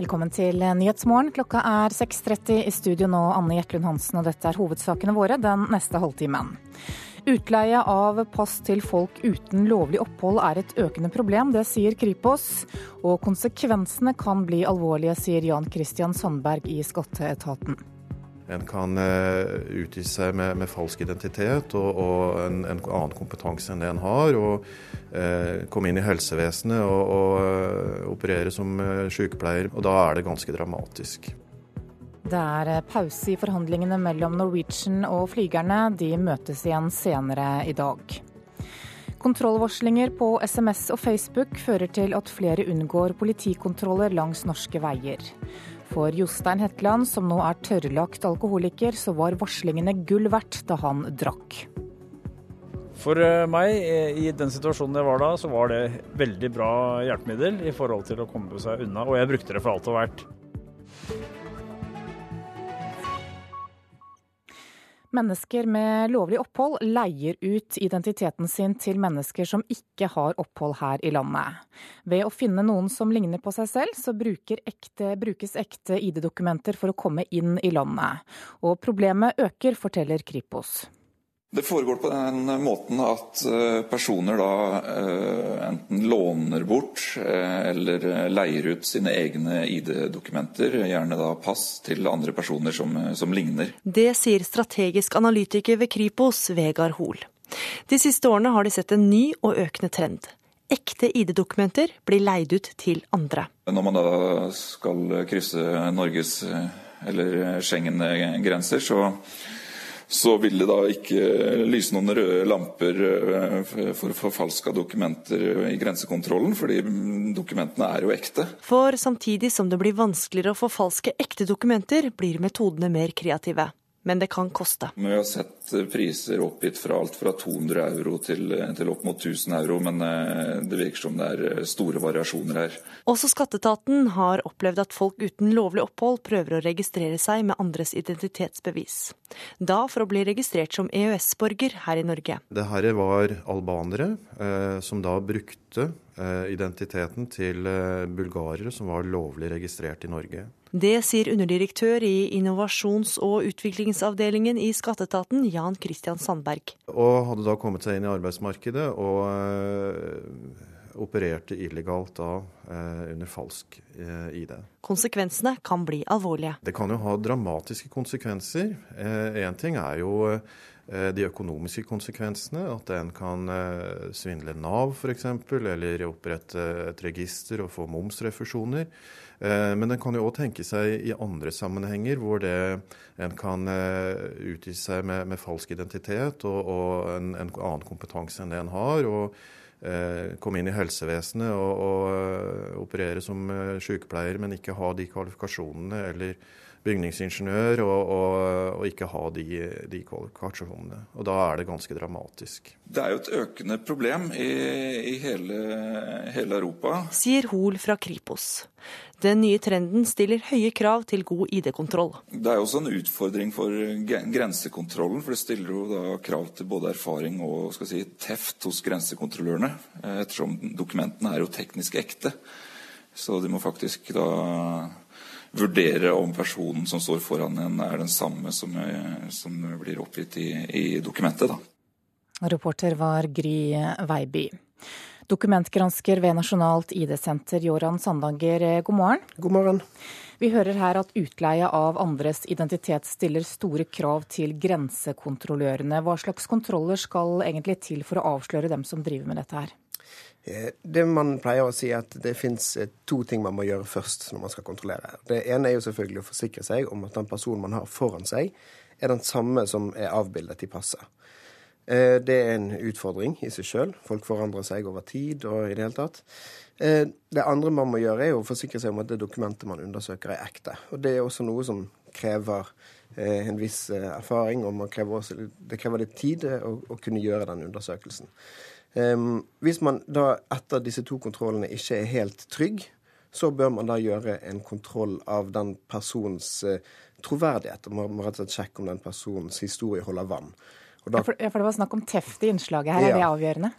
Velkommen til Nyhetsmorgen. Klokka er 6.30 i studio nå, Anne Gjertlund Hansen, og dette er hovedsakene våre den neste halvtimen. Utleie av pass til folk uten lovlig opphold er et økende problem, det sier Kripos. Og konsekvensene kan bli alvorlige, sier Jan Christian Sandberg i Skatteetaten. En kan uh, utgi seg med, med, falsk identitet og, og en, en, annen kompetanse enn det en har. Og uh, komme inn i helsevesenet og, og uh, operere som sykepleier. Og da er det ganske dramatisk. Det er pause i forhandlingene mellom Norwegian og flygerne. De møtes igjen senere i dag. Kontrollvarslinger på SMS og Facebook fører til at flere unngår politikontroller langs norske veier. For Jostein Hetland, som nå er tørrlagt alkoholiker, så var varslingene gull verdt da han drakk. For eh, meg, eh, i den situasjonen jeg var da, så var det veldig bra hjelpemiddel i forhold til å komme seg unna, og jeg brukte det for alt og var Mennesker med lovlig opphold leier ut identiteten sin til mennesker som ikke har opphold her i landet. Ved å finne noen som ligner på seg selv, så ekte, brukes ekte ID-dokumenter for å komme inn i landet. Og problemet øker, forteller Kripos. Det foregår på den måten at eh, personer da eh, enten låner bort eh, eller leier ut sine egne ID-dokumenter, gjerne da pass, til andre personer som, som ligner. Det sier strategisk analytiker ved Kripos, Vegard Hoel. De siste årene har de sett en ny og økende trend. Ekte ID-dokumenter blir leid ut til andre. Når man da skal krysse Norges eller Schengen-grenser, så så vil det da ikke lyse noen røde lamper eh, for forfalska dokumenter i grensekontrollen, fordi dokumentene er jo ekte. For samtidig som det blir vanskeligere å forfalske ekte dokumenter, blir metodene mer kreative men det kan koste. Vi har sett priser oppgitt fra alt fra 200 euro til, til, opp mot 1000 euro, men eh, det virker som det er eh, store variasjoner her. Også skatteetaten har opplevd at folk uten lovlig opphold prøver å registrere seg med andres identitetsbevis. Da for å bli registrert som EØS-borger her i Norge. Det her var albanere eh, som da brukte eh, identiteten til eh, bulgarere som var lovlig registrert i Norge. Det sier underdirektør i innovasjons- og utviklingsavdelingen i skatteetaten, Jan Christian Sandberg. Og hadde da kommet seg inn i arbeidsmarkedet og øh, opererte illegalt da eh, under falsk eh, ID. Konsekvensene kan bli alvorlige. Det kan jo ha dramatiske konsekvenser. Én ting er jo de økonomiske konsekvensene. At en kan svindle Nav f.eks., eller opprette et register og få momsrefusjoner. Eh, men den kan jo òg tenke seg i andre sammenhenger hvor det, en kan eh, utgi seg med, med, falsk identitet og, og en, en, annen kompetanse enn det en har. og eh, komme inn i helsevesenet og, og operere som sykepleier, men ikke ha de kvalifikasjonene eller bygningsingeniør og, og, og ikke ha de, de, kvalifikasjonene. Og da er det ganske dramatisk. Det er jo et økende problem i, i hele, hele, Europa. Sier Hoel fra Kripos. Den nye trenden stiller høye krav til god ID-kontroll. Det er jo også en utfordring for grensekontrollen, for det stiller jo da krav til både erfaring og skal si, teft hos grensekontrollørene. Ettersom dokumentene er jo teknisk ekte. Så de må faktisk da vurdere om personen som står foran en, er den samme som, som blir oppgitt i, i dokumentet. Da. Reporter var Gry Veiby. Dokumentgransker ved Nasjonalt ID-senter, Joran Sandanger, god morgen. God morgen. Vi hører her at utleie av andres identitet stiller store krav til grensekontrollørene. Hva slags kontroller skal egentlig til for å avsløre dem som driver med dette her? Eh, det man pleier å si at det fins eh, to ting man må gjøre først når man skal kontrollere. Det ene er jo selvfølgelig å forsikre seg om at den personen man har foran seg, er den samme som er avbildet i passet. Eh, det er en utfordring i seg sjøl. Folk forandrer seg over tid og i det hele tatt. Det andre man må gjøre, er å forsikre seg om at det dokumentet man undersøker, er ekte. Og det er også noe som krever en viss erfaring, og krever også, det krever litt tid å, å kunne gjøre den undersøkelsen. Um, hvis man da etter disse to kontrollene ikke er helt trygg, så bør man da gjøre en kontroll av den persons uh, troverdighet. Man må rett og slett sjekke om den personens historie holder vann. Da, ja, for, det var snakk om teft i innslaget her. Ja, er det avgjørende?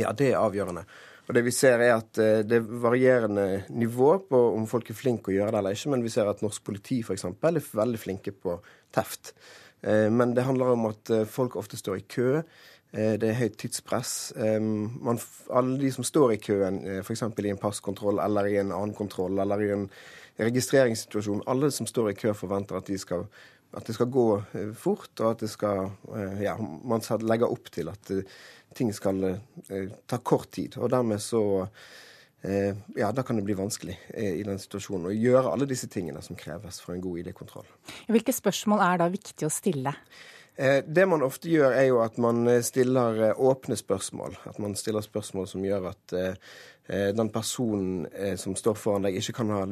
Ja, det er avgjørende. Og det vi ser er at eh, Det er varierende nivå på om folk er flinke å gjøre det eller ikke, men vi ser at norsk politi f.eks. er veldig flinke på teft. Eh, men det handler om at eh, folk ofte står i kø. Det er høyt tidspress. Man, alle de som står i køen, f.eks. i en passkontroll eller i en annen kontroll eller i en registreringssituasjon, alle som står i kø, forventer at, de skal, at det skal gå fort, og at det skal Ja, man legger opp til at ting skal eh, ta kort tid. Og dermed så eh, ja, da kan det bli vanskelig eh, i den situasjonen å gjøre alle disse tingene som kreves for en god ID-kontroll. Hvilke spørsmål er da viktig å stille? Det man ofte gjør, er jo at man stiller åpne spørsmål. At man stiller spørsmål som gjør at den personen som står foran deg, ikke kan ha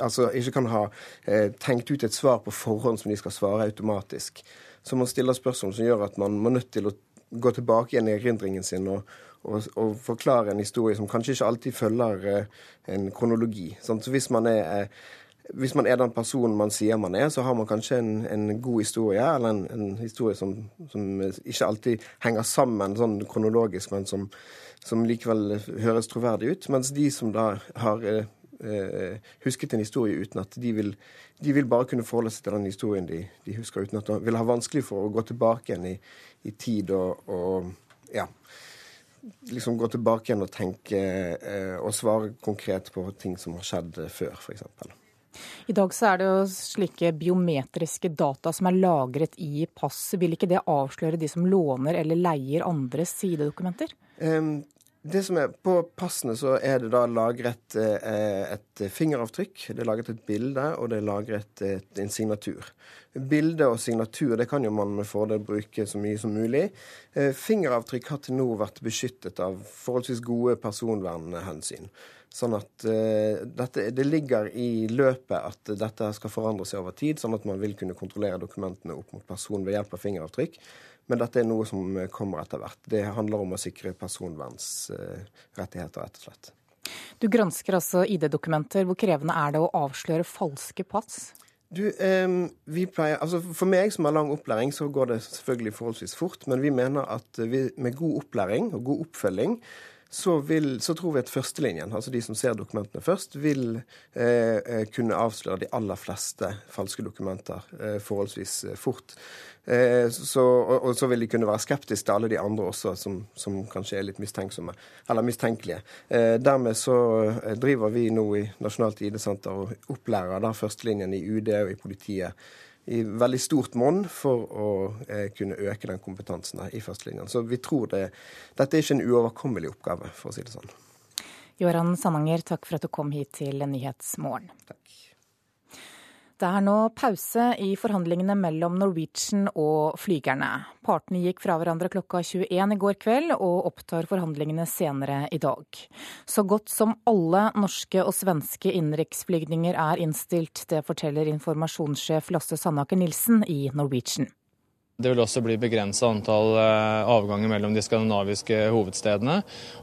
altså ikke kan ha tenkt ut et svar på forhånd som de skal svare automatisk. Så man stiller spørsmål som gjør at man må nødt til å gå tilbake igjen i erindringen sin og, og, og, forklare en historie som kanskje ikke alltid følger eh, en kronologi. Så hvis man, er, eh, hvis man er den personen man sier man er, så har man kanskje en, en god historie, eller en, en historie som, som, ikke alltid henger sammen sånn kronologisk, men som, som likevel høres troverdig ut. Mens de som da har eh, eh husket en historie uten at de vil, de vil bare kunne forholde seg til den historien de, de husker, uten at de vil ha vanskelig for å gå tilbake igjen i, i tid og, og ja, liksom gå tilbake igjen og tenke eh, og svare konkret på ting som har skjedd før, f.eks. I dag så er det jo slike biometriske data som er lagret i pass. Vil ikke det avsløre de som låner eller leier andres sidedokumenter? Um, det som er På passene så er det da lagret eh, et fingeravtrykk, det er lagret et bilde, og det er lagret et, en signatur. Bilde og signatur det kan jo man med fordel bruke så mye som mulig. Eh, fingeravtrykk har til nå vært beskyttet av forholdsvis gode personvernhensyn. Sånn at uh, dette, Det ligger i løpet at dette skal forandre seg over tid, sånn at man vil kunne kontrollere dokumentene opp mot personen ved hjelp av fingeravtrykk. Men dette er noe som kommer etter hvert. Det handler om å sikre personvernsrettigheter, rett og slett. Du gransker altså ID-dokumenter. Hvor krevende er det å avsløre falske pass? Du, eh, vi pleier, altså For meg som har lang opplæring, så går det selvfølgelig forholdsvis fort. Men vi mener at vi, med god opplæring og god oppfølging så, vil, så, tror vi at førstelinjen, altså de som ser dokumentene først, vil eh, eh kunne avsløre de aller fleste falske dokumenter eh, forholdsvis eh, fort. Eh, så, og, og, så vil de kunne være skeptiske til alle de andre også, som, som kanskje er litt mistenksomme, eller mistenkelige. Eh, dermed så driver vi nå i Nasjonalt ID-senter og opplærer da førstelinjen i UD og i politiet i veldig stort monn for å eh, kunne øke den kompetansen i førstelinjen. Så vi tror det, dette er ikke en uoverkommelig oppgave, for å si det sånn. Joran Sandanger, takk for at du kom hit til Nyhetsmorgen. Det er nå pause i forhandlingene mellom Norwegian og flygerne. Partene gikk fra hverandre klokka 21 i går kveld, og opptar forhandlingene senere i dag. Så godt som alle norske og svenske innenriksflygninger er innstilt. Det forteller informasjonssjef Lasse Sandaker Nilsen i Norwegian. Det vil også bli begrensa antall eh, avganger mellom de skandinaviske hovedstedene.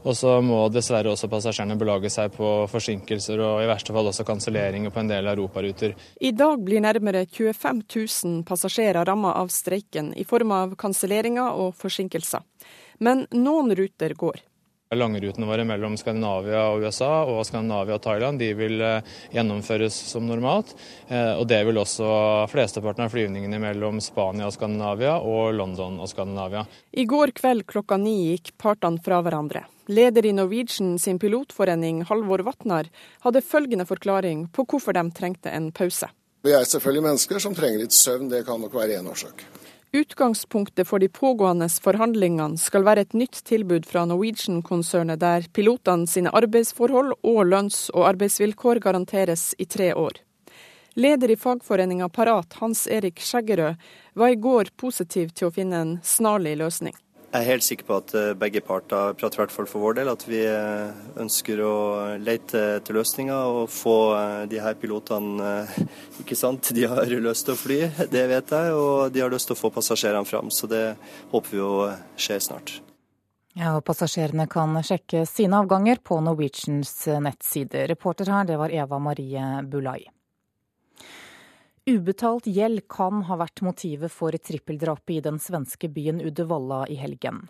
Og så må dessverre også passasjerene belage seg på forsinkelser og i verste fall også kanselleringer på en del europaruter. I dag blir nærmere 25 000 passasjerer ramma av streiken i form av kanselleringer og forsinkelser. Men noen ruter går. Langrutene våre mellom Skandinavia og USA og Skandinavia og Thailand de vil eh, gjennomføres som normalt. Eh, og det vil også flesteparten av flyvningene mellom Spania og Skandinavia og London og Skandinavia. I går kveld klokka ni gikk partene fra hverandre. Leder i Norwegian sin pilotforening, Halvor Vatnar, hadde følgende forklaring på hvorfor de trengte en pause. Vi er selvfølgelig mennesker som trenger litt søvn, det kan nok være én årsak. Utgangspunktet for de pågående forhandlingene skal være et nytt tilbud fra Norwegian-konsernet der pilotene sine arbeidsforhold og lønns- og arbeidsvilkår garanteres i tre år. Leder i fagforeninga Parat, Hans Erik Skjeggerød, var i går positiv til å finne en snarlig løsning. Jeg er helt sikker på at eh, begge parter prater i hvert fall for vår del, at vi eh, ønsker å lete etter løsninger og få eh, de her pilotene Ikke sant, de har lyst til å fly, det vet jeg, og de har lyst til å få passasjerene fram. Så det håper vi jo skjer snart. Ja, og Passasjerene kan sjekke sine avganger på Norwegians nettside. Reporter her, det var Eva Marie Bulai. Ubetalt gjeld kan ha vært motivet for trippeldrapet i den svenske byen Uddevalla i helgen.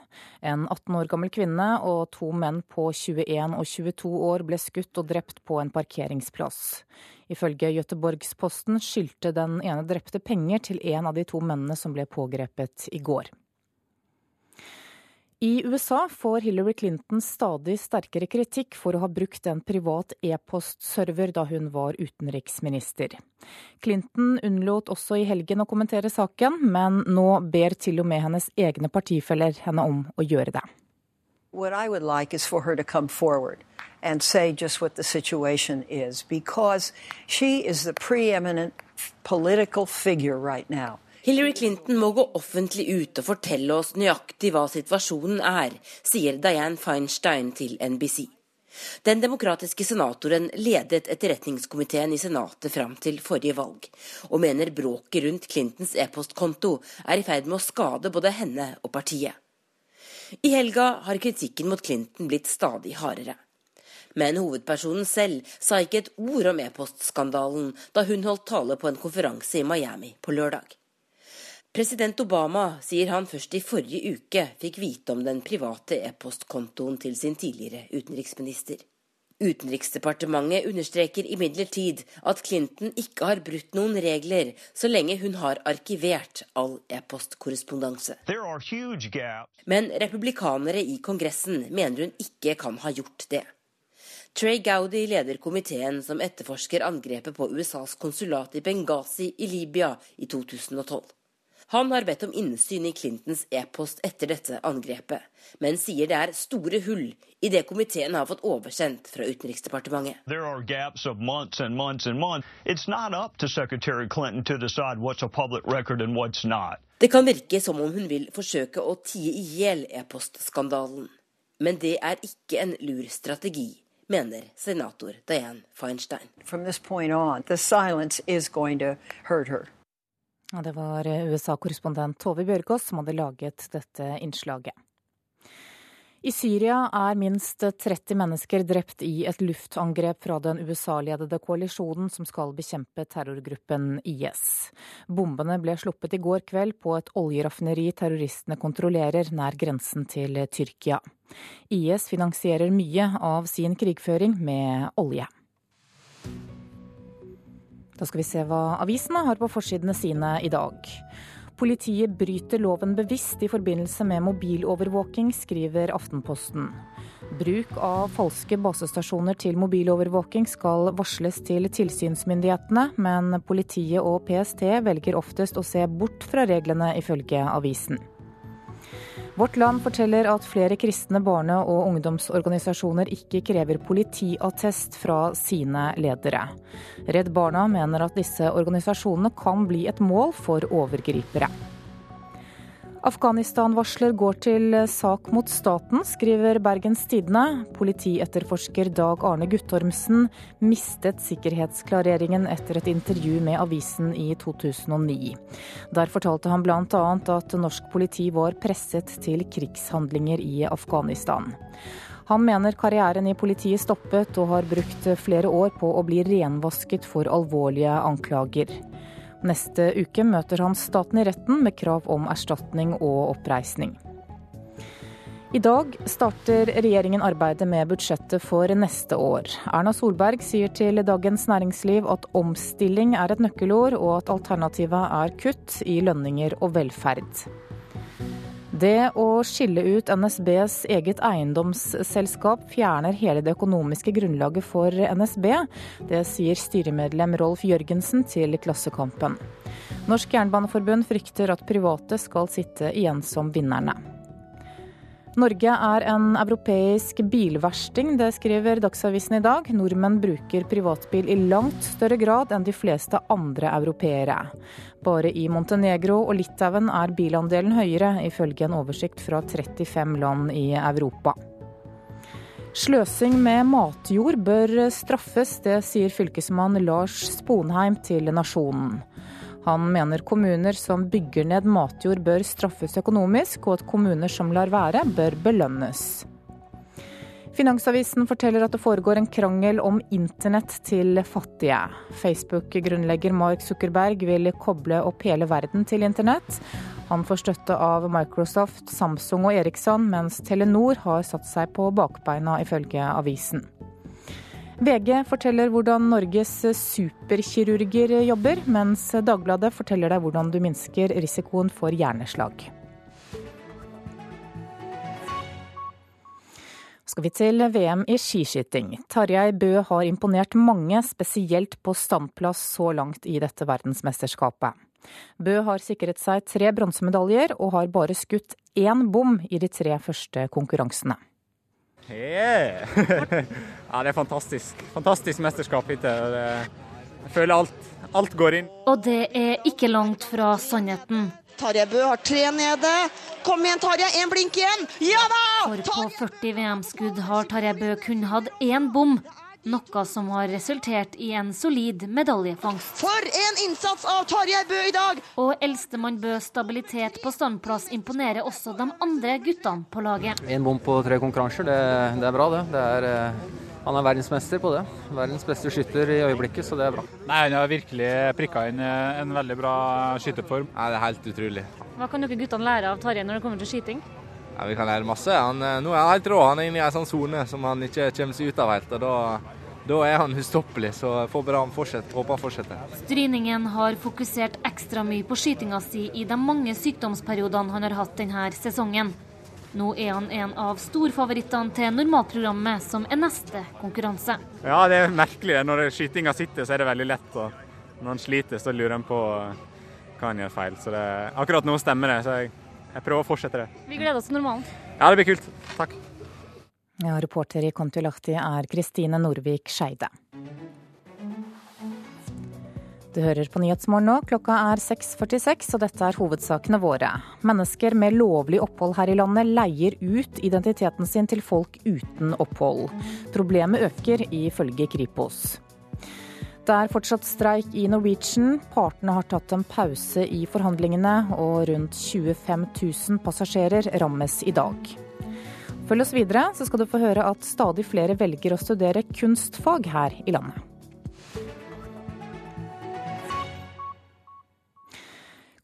En 18 år gammel kvinne og to menn på 21 og 22 år ble skutt og drept på en parkeringsplass. Ifølge Göteborgsposten skyldte den ene drepte penger til en av de to mennene som ble pågrepet i går. I USA får Hillary Clinton stadig sterkere kritikk for å ha brukt en privat e-postserver da hun var utenriksminister. Clinton unnlot også i helgen å kommentere saken, men nå ber til og med hennes egne partifeller henne om å gjøre det. What I would like is for her to come forward and say just what the situation is, because she is the preeminent political figure right now. Hillary Clinton må gå offentlig ut og fortelle oss nøyaktig hva situasjonen er, sier Dianne Feinstein til NBC. Den demokratiske senatoren ledet etterretningskomiteen i Senatet fram til forrige valg, og mener bråket rundt Clintons e-postkonto er i ferd med å skade både henne og partiet. I helga har kritikken mot Clinton blitt stadig hardere. Men hovedpersonen selv sa ikke et ord om e-postskandalen da hun holdt tale på en konferanse i Miami på lørdag. President Obama sier han først i forrige uke fikk vite om den private e-postkontoen til sin tidligere utenriksminister. Utenriksdepartementet understreker imidlertid at Clinton ikke har brutt noen regler så lenge hun har arkivert all e-postkorrespondanse. Men republikanere i Kongressen mener hun ikke kan ha gjort det. Trey Gowdy leder komiteen som etterforsker angrepet på USAs konsulat i Benghazi i Libya i 2012. Han har bedt om innsyn i Clintons e-post etter dette angrepet, men sier det er store hull i det komiteen har fått oversendt fra Utenriksdepartementet. Det kan virke som om hun vil forsøke å tie i hjel e-postskandalen. Men det er ikke en lur strategi, mener senator Dianne Feinstein. From this point on, the silence is going to hurt her. Det var USA-korrespondent Tove Bjørgaas som hadde laget dette innslaget. I Syria er minst 30 mennesker drept i et luftangrep fra den USA-ledede koalisjonen som skal bekjempe terrorgruppen IS. Bombene ble sluppet i går kveld på et oljeraffineri terroristene kontrollerer nær grensen til Tyrkia. IS finansierer mye av sin krigføring med olje. Da skal vi se hva avisene har på forsidene sine i dag. Politiet bryter loven bevisst i forbindelse med mobilovervåking, skriver Aftenposten. Bruk av falske basestasjoner til mobilovervåking skal varsles til tilsynsmyndighetene, men politiet og PST velger oftest å se bort fra reglene, ifølge avisen. Vårt Land forteller at flere kristne barne- og ungdomsorganisasjoner ikke krever politiattest fra sine ledere. Redd Barna mener at disse organisasjonene kan bli et mål for overgripere. Afghanistan-varsler går til sak mot staten, skriver Bergens Tidende. Politietterforsker Dag Arne Guttormsen mistet sikkerhetsklareringen etter et intervju med avisen i 2009. Der fortalte han bl.a. at norsk politi var presset til krigshandlinger i Afghanistan. Han mener karrieren i politiet stoppet, og har brukt flere år på å bli renvasket for alvorlige anklager. Neste uke møter han staten i retten med krav om erstatning og oppreisning. I dag starter regjeringen arbeidet med budsjettet for neste år. Erna Solberg sier til Dagens Næringsliv at omstilling er et nøkkelord, og at alternativet er kutt i lønninger og velferd. Det å skille ut NSBs eget eiendomsselskap fjerner hele det økonomiske grunnlaget for NSB. Det sier styremedlem Rolf Jørgensen til Klassekampen. Norsk Jernbaneforbund frykter at private skal sitte igjen som vinnerne. Norge er en europeisk bilversting, det skriver Dagsavisen i dag. Nordmenn bruker privatbil i langt større grad enn de fleste andre europeere. Bare i Montenegro og Litauen er bilandelen høyere, ifølge en oversikt fra 35 land i Europa. Sløsing med matjord bør straffes, det sier fylkesmann Lars Sponheim til Nasjonen. Han mener kommuner som bygger ned matjord bør straffes økonomisk, og at kommuner som lar være, bør belønnes. Finansavisen forteller at det foregår en krangel om internett til fattige. Facebook-grunnlegger Mark Zuckerberg vil koble opp hele verden til internett. Han får støtte av Microsoft, Samsung og Eriksson, mens Telenor har satt seg på bakbeina, ifølge avisen. VG forteller hvordan Norges superkirurger jobber, mens Dagbladet forteller deg hvordan du minsker risikoen for hjerneslag. Skal vi til VM i skiskyting. Tarjei Bø har imponert mange, spesielt på standplass så langt i dette verdensmesterskapet. Bø har sikret seg tre bronsemedaljer og har bare skutt én bom i de tre første konkurransene. Yeah. ja, det er fantastisk. Fantastisk mesterskap hittil. Jeg føler alt, alt går inn. Og det er ikke langt fra sannheten. Tarjei Bø har tre nede. Kom igjen, Tarjei. Én blink igjen. Ja da! For på 40 VM-skudd har Tarjei Bø kun hatt én bom. Noe som har resultert i en solid medaljefangst. For en innsats av Tarjei Bø i dag! Og eldstemann Bøs stabilitet på standplass imponerer også de andre guttene på laget. En bom på tre konkurranser, det, det er bra, det. det er, eh, han er verdensmester på det. Verdens beste skytter i øyeblikket, så det er bra. Nei, Han har virkelig prikka inn eh, en veldig bra skytterform. Nei, Det er helt utrolig. Hva kan dere guttene lære av Tarjei når det kommer til skyting? Ja, Vi kan lære masse. Han, eh, nå er han helt rå. Han er inne i en sånn sone som han ikke kommer seg ut av helt. og da... Da er han ustoppelig, så får bare han fortsette. Håper han fortsetter. Stryningen har fokusert ekstra mye på skytinga si i de mange sykdomsperiodene han har hatt denne sesongen. Nå er han en av storfavorittene til normalprogrammet, som er neste konkurranse. Ja, det er merkelig. Når skytinga sitter, så er det veldig lett. Og når han sliter, så lurer han på hva han gjør feil. Så det, akkurat nå stemmer det, så jeg, jeg prøver å fortsette det. Vi gleder oss til normalen. Ja, det blir kult. Takk. Ja, reporter i Kontiolahti er Kristine Norvik Skeide. Du hører på Nyhetsmorgen nå. Klokka er 6.46, og dette er hovedsakene våre. Mennesker med lovlig opphold her i landet leier ut identiteten sin til folk uten opphold. Problemet øker, ifølge Kripos. Det er fortsatt streik i Norwegian. Partene har tatt en pause i forhandlingene, og rundt 25 000 passasjerer rammes i dag. Følg oss videre, så skal du få høre at stadig flere velger å studere kunstfag her i landet.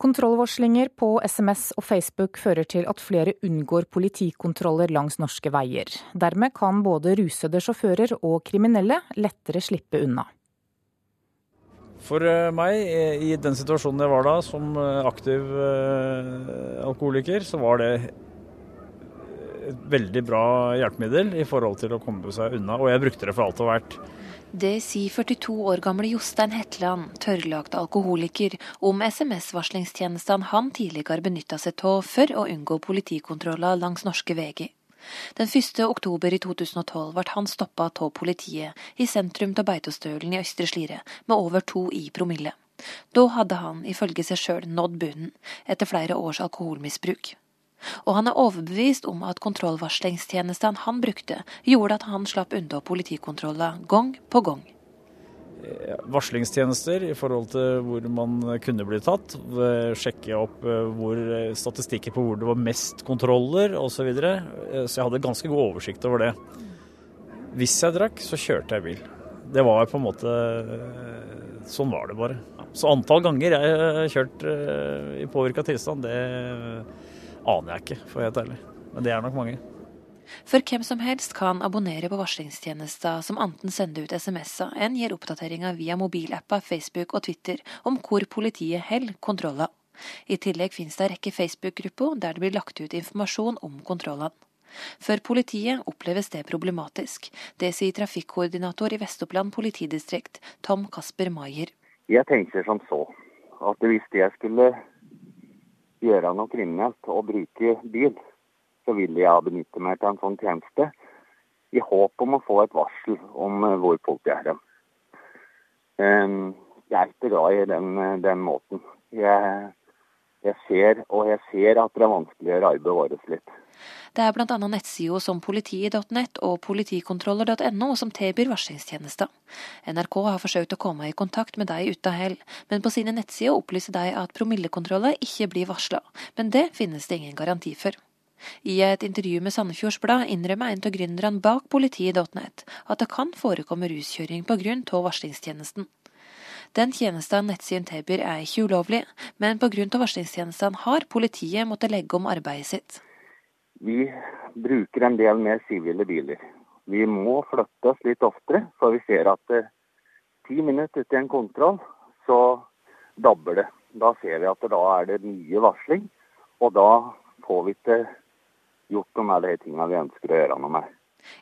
Kontrollvarslinger på SMS og Facebook fører til at flere unngår politikontroller langs norske veier. Dermed kan både rusede sjåfører og kriminelle lettere slippe unna. For eh, meg, eh, i den situasjonen jeg var da, som eh, aktiv alkoholiker, så var det et veldig bra hjelpemiddel i forhold til å komme seg unna. Og jeg brukte det for alt og hvert. Det sier 42 år gamle Jostein Hetland, tørrlagt alkoholiker, om SMS-varslingstjenestene han tidligere benytta seg av for å unngå politikontroller langs norske veier. Den 1. oktober i 2012 ble han stoppa av politiet i sentrum av Beitostølen i Østre Slidre med over to i promille. Da hadde han ifølge seg sjøl nådd bunnen, etter flere års alkoholmisbruk. Og han er overbevist om at kontrollvarslingstjenestene han brukte, gjorde at han slapp unna politikontroller gang på gang. Varslingstjenester i forhold til hvor man kunne bli tatt. Sjekke opp eh, hvor, statistikker på hvor det var mest kontroller osv. Så, videre. Eh, så jeg hadde ganske god oversikt over det. Hvis jeg drakk, så kjørte jeg bil. Det var på en måte eh, Sånn var det bare. Så antall ganger jeg har kjørt i påvirka tilstand, det aner jeg ikke, for å være helt ærlig. Men det er nok mange. For hvem som helst kan abonnere på varslingstjenester som enten sender ut SMS-er enn gir oppdateringer via mobilapper, Facebook og Twitter om hvor politiet holder kontroller. I tillegg finnes det en rekke Facebook-grupper der det blir lagt ut informasjon om kontrollene. For politiet oppleves det problematisk. Det sier trafikkoordinator i Vest-Oppland politidistrikt, Tom Kasper Maier. Jeg tenker som så at hvis jeg skulle gjøre noe kriminelt og bruke bil, så vil jeg benytte meg av en sånn tjeneste i håp om å få et varsel om eh, hvor politiet er hen. Ehm, jeg er ikke glad i den, eh, den måten. Jeg, jeg, ser, og jeg ser at det gjøre arbeidet vårt litt. Det er bl.a. nettsider som politiet.nett og politikontroller.no som tilbyr varslingstjenester. NRK har forsøkt å komme i kontakt med dem uten hell, men på sine nettsider opplyser de at promillekontroller ikke blir varsla. Men det finnes det ingen garanti for. I et intervju med Sandefjords Blad innrømmer en av gründerne bak politiet.net at det kan forekomme ruskjøring pga. varslingstjenesten. Den tjenesten nettsiden tilbyr er ikke ulovlig, men pga. varslingstjenestene har politiet måttet legge om arbeidet sitt. Vi bruker en del mer sivile biler. Vi må flytte oss litt oftere, for vi ser at eh, ti minutter etter en kontroll, så dabber det. Da ser vi at da er det mye varsling, og da får vi ikke gjort noe med de tingene vi ønsker å gjøre noe med.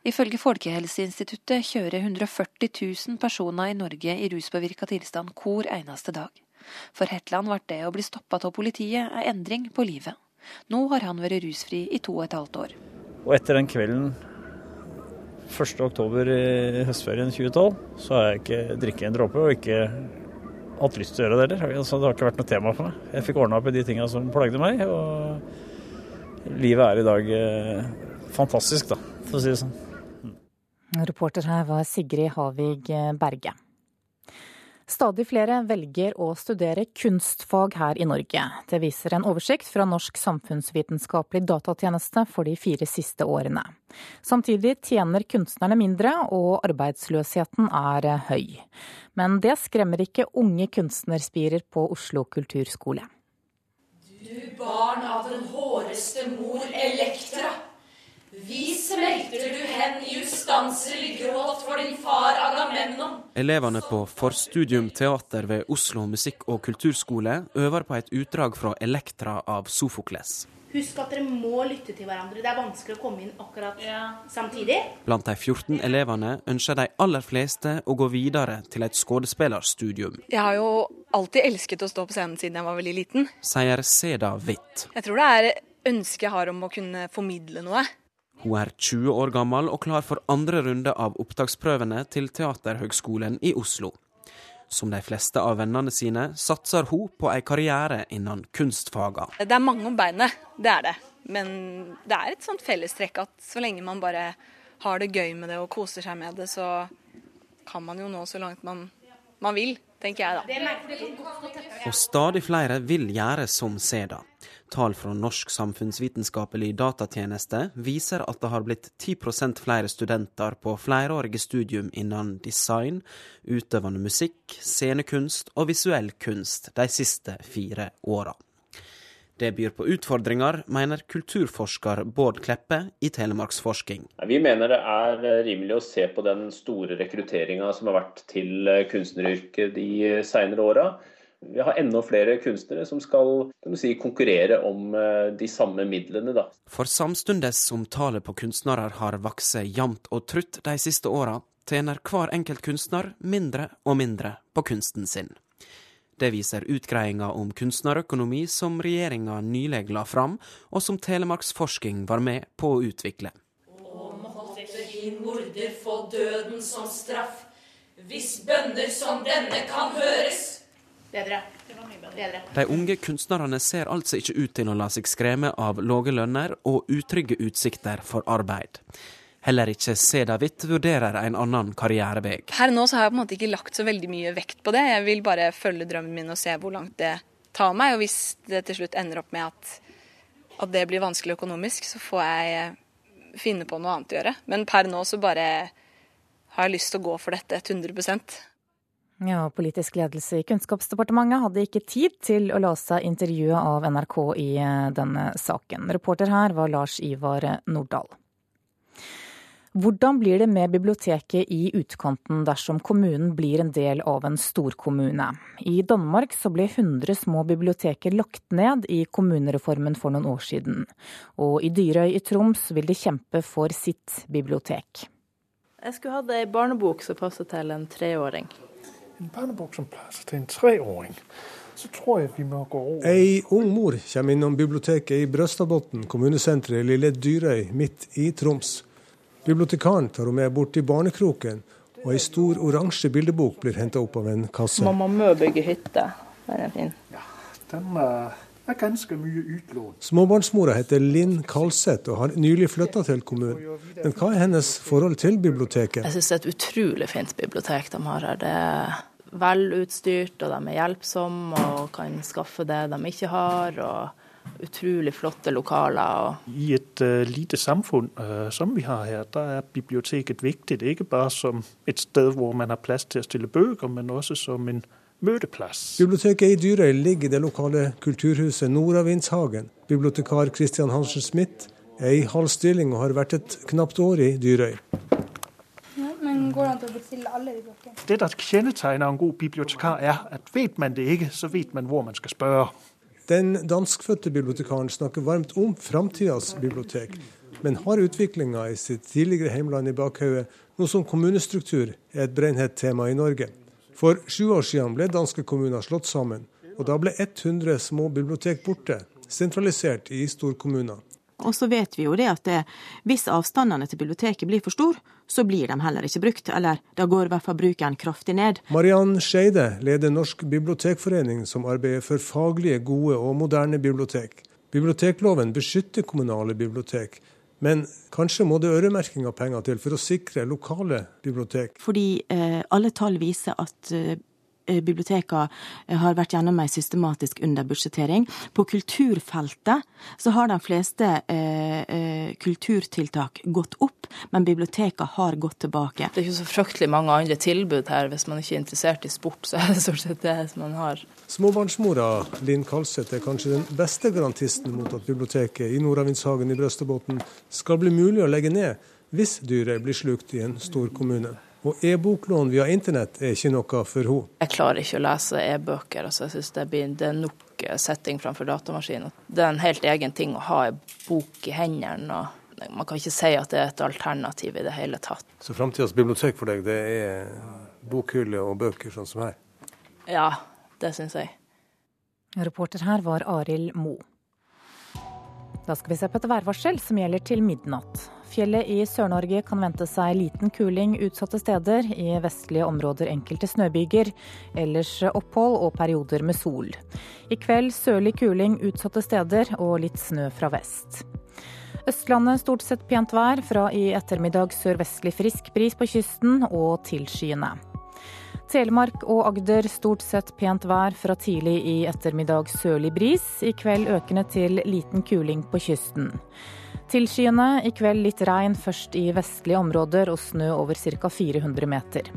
Ifølge Folkehelseinstituttet kjører 140 000 personer i Norge i ruspåvirka tilstand hver eneste dag. For Hetland ble det å bli stoppa av politiet en endring på livet. Nå har han vært rusfri i to og et halvt år. Og etter den kvelden 1.10 i høstferien 2012, så har jeg ikke drikket en dråpe og ikke hatt lyst til å gjøre det heller. Altså, det har ikke vært noe tema for meg. Jeg fikk ordna opp i de tinga som plagde meg. og Livet er i dag eh, fantastisk, da, for å si det sånn. Reporter her var Sigrid Havig Berge. Stadig flere velger å studere kunstfag her i Norge. Det viser en oversikt fra Norsk samfunnsvitenskapelig datatjeneste for de fire siste årene. Samtidig tjener kunstnerne mindre, og arbeidsløsheten er høy. Men det skremmer ikke unge kunstnerspirer på Oslo kulturskole. Du barn av den håreste mor Elektra. Vi smelter du hen i ustanselig gråt for din far Agamemnon. Elevene på forstudium teater ved Oslo musikk- og kulturskole øver på et utdrag fra Elektra av Sofokles. Husk at dere må lytte til hverandre. Det er vanskelig å komme inn akkurat samtidig. Blant de 14 elevene ønsker de aller fleste å gå videre til et skuespillerstudium. Jeg har jo alltid elsket å stå på scenen siden jeg var veldig liten. Sier Seda Witt. Jeg tror det er ønsket jeg har om å kunne formidle noe. Hun er 20 år gammel og klar for andre runde av opptaksprøvene til Teaterhøgskolen i Oslo. Som de fleste av vennene sine satser hun på en karriere innen kunstfaga. Det er mange om beinet, det er det. Men det er et sånt fellestrekk at så lenge man bare har det gøy med det og koser seg med det, så kan man jo nå så langt man, man vil, tenker jeg da. Og stadig flere vil gjøre som Seda. Tall fra Norsk samfunnsvitenskapelig datatjeneste viser at det har blitt 10% flere studenter på flerårige studium innen design, utøvende musikk, scenekunst og visuell kunst de siste fire åra. Det byr på utfordringer, mener kulturforsker Bård Kleppe i Telemarksforsking. Vi mener det er rimelig å se på den store rekrutteringa som har vært til kunstneryrket de seinere åra vi har enda flere kunstnere som skal si, konkurrere om eh, de samme midlene. Da. For samtidig som tallet på kunstnere har vokst jevnt og trutt de siste åra, tjener hver enkelt kunstner mindre og mindre på kunsten sin. Det viser utgreiinga om kunstnerøkonomi som regjeringa nylig la fram, og som Telemarksforsking var med på å utvikle. Og måtte din morder få døden som straff, hvis bønner som denne kan høres. Bedre. Bedre. De unge kunstnerne ser altså ikke ut til å la seg skremme av lave lønner og utrygge utsikter for arbeid. Heller ikke Seda Hvitt vurderer en annen karrierevei. Her nå så har jeg på en måte ikke lagt så veldig mye vekt på det. Jeg vil bare følge drømmen min og se hvor langt det tar meg. Og hvis det til slutt ender opp med at, at det blir vanskelig økonomisk, så får jeg finne på noe annet å gjøre. Men per nå så bare har jeg lyst til å gå for dette 100 ja, Politisk ledelse i Kunnskapsdepartementet hadde ikke tid til å la seg intervjue av NRK i denne saken. Reporter her var Lars Ivar Nordahl. Hvordan blir det med biblioteket i utkanten dersom kommunen blir en del av en storkommune? I Danmark så ble 100 små biblioteker lagt ned i kommunereformen for noen år siden. Og i Dyrøy i Troms vil de kjempe for sitt bibliotek. Jeg skulle hatt ei barnebok som passer til en treåring en barnebok som passer til en treåring, så tror jeg vi må gå over Ei ung mor kommer innom biblioteket i Brøstadbotn kommunesenteret Lille Dyrøy midt i Troms. Bibliotekaren tar henne med bort til barnekroken, og ei stor oransje bildebok blir henta opp av en kasse. Mamma Mø bygge hytte. Den er fin. Ja, den er ganske mye utlån. Småbarnsmora heter Linn Kalseth og har nylig flytta til kommunen. Men hva er hennes forhold til biblioteket? Jeg syns det er et utrolig fint bibliotek de har her. Det er velutstyrt, og de er hjelpsomme og kan skaffe det de ikke har. og utrolig flotte lokaler. I et uh, lite samfunn uh, som vi har her, der er biblioteket viktig. Ikke bare som et sted hvor man har plass til å stille bøker, men også som en møteplass. Biblioteket i Dyrøy ligger i det lokale kulturhuset Nordavindshagen. Bibliotekar Christian Hansen Smith er i halv stilling og har vært et knapt år i Dyrøy. Ja, men går det an til å bestille alle de bøkene? Det der kjennetegner en god bibliotekar, er at vet man det ikke, så vet man hvor man skal spørre. Den danskfødte bibliotekaren snakker varmt om framtidas bibliotek, men har utviklinga i sitt tidligere heimland i bakhodet, noe som kommunestruktur er et brennhett tema i Norge. For sju år siden ble danske kommuner slått sammen, og da ble 100 små bibliotek borte, sentralisert i storkommuner. Og så vet vi jo det at det, hvis avstandene til biblioteket blir for store, så blir de heller ikke brukt, eller da går i hvert fall bruken kraftig ned. Mariann Skeide leder Norsk bibliotekforening, som arbeider for faglige, gode og moderne bibliotek. Bibliotekloven beskytter kommunale bibliotek, men kanskje må det øremerking av penger til for å sikre lokale bibliotek? Fordi eh, alle tall viser at eh, bibliotekene har vært gjennom en systematisk underbudsjettering. På kulturfeltet så har de fleste eh, eh kulturtiltak gått opp, men bibliotekene har gått tilbake. Det er ikke så fryktelig mange andre tilbud her. Hvis man ikke er interessert i sport, så er det stort sett det man har. Småbarnsmora Linn Kalseth er kanskje den beste garantisten mot at biblioteket i Nordavindshagen i Brøstadbotn skal bli mulig å legge ned hvis dyret blir slukt i en stor kommune. Og e-boklån via internett er ikke noe for henne. Jeg klarer ikke å lese e-bøker. altså Jeg synes det, blir, det er nok eh, setting framfor datamaskinen. Det er en helt egen ting å ha en bok i hendene. og Man kan ikke si at det er et alternativ i det hele tatt. Så framtidas bibliotek for deg, det er bokhylle og bøker sånn som her? Ja, det syns jeg. Reporter her var Arild Mo. Da skal vi se på et værvarsel som gjelder til midnatt. Fjellet i Sør-Norge kan vente seg liten kuling utsatte steder. I vestlige områder enkelte snøbyger. Ellers opphold og perioder med sol. I kveld sørlig kuling utsatte steder og litt snø fra vest. Østlandet stort sett pent vær, fra i ettermiddag sørvestlig frisk bris på kysten og tilskyende. Telemark og Agder stort sett pent vær fra tidlig i ettermiddag sørlig bris. I kveld økende til liten kuling på kysten. Tilskyende, i kveld litt regn først i vestlige områder og snø over ca. 400 meter.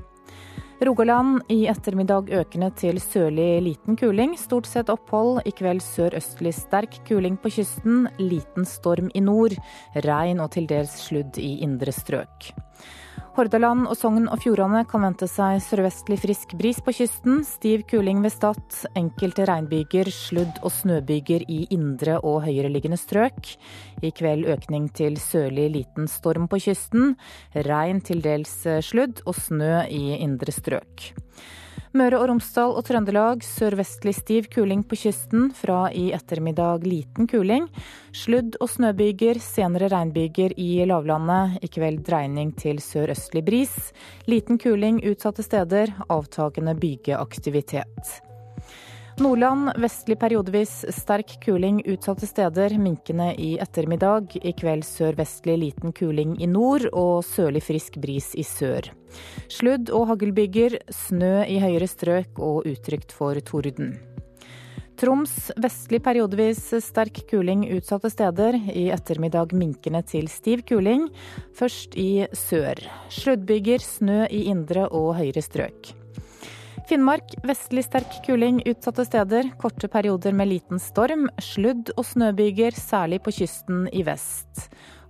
Rogaland i ettermiddag økende til sørlig liten kuling. Stort sett opphold. I kveld sørøstlig sterk kuling på kysten. Liten storm i nord. Regn og til dels sludd i indre strøk. Hordaland og Sogn og Fjordane kan vente seg sørvestlig frisk bris på kysten. Stiv kuling ved Stad. Enkelte regnbyger, sludd- og snøbyger i indre og høyereliggende strøk. I kveld økning til sørlig liten storm på kysten. Regn, til dels sludd og snø i indre strøk. Møre og Romsdal og Trøndelag sørvestlig stiv kuling på kysten. Fra i ettermiddag liten kuling. Sludd- og snøbyger, senere regnbyger i lavlandet. I kveld dreining til sørøstlig bris. Liten kuling utsatte steder. Avtagende bygeaktivitet. Nordland vestlig periodevis sterk kuling utsatte steder. Minkende i ettermiddag. I kveld sørvestlig liten kuling i nord og sørlig frisk bris i sør. Sludd- og haglbyger, snø i høyere strøk og utrygt for torden. Troms vestlig periodevis sterk kuling utsatte steder. I ettermiddag minkende til stiv kuling. Først i sør. Sluddbyger, snø i indre og høyere strøk. Finnmark vestlig sterk kuling utsatte steder. Korte perioder med liten storm. Sludd- og snøbyger, særlig på kysten i vest.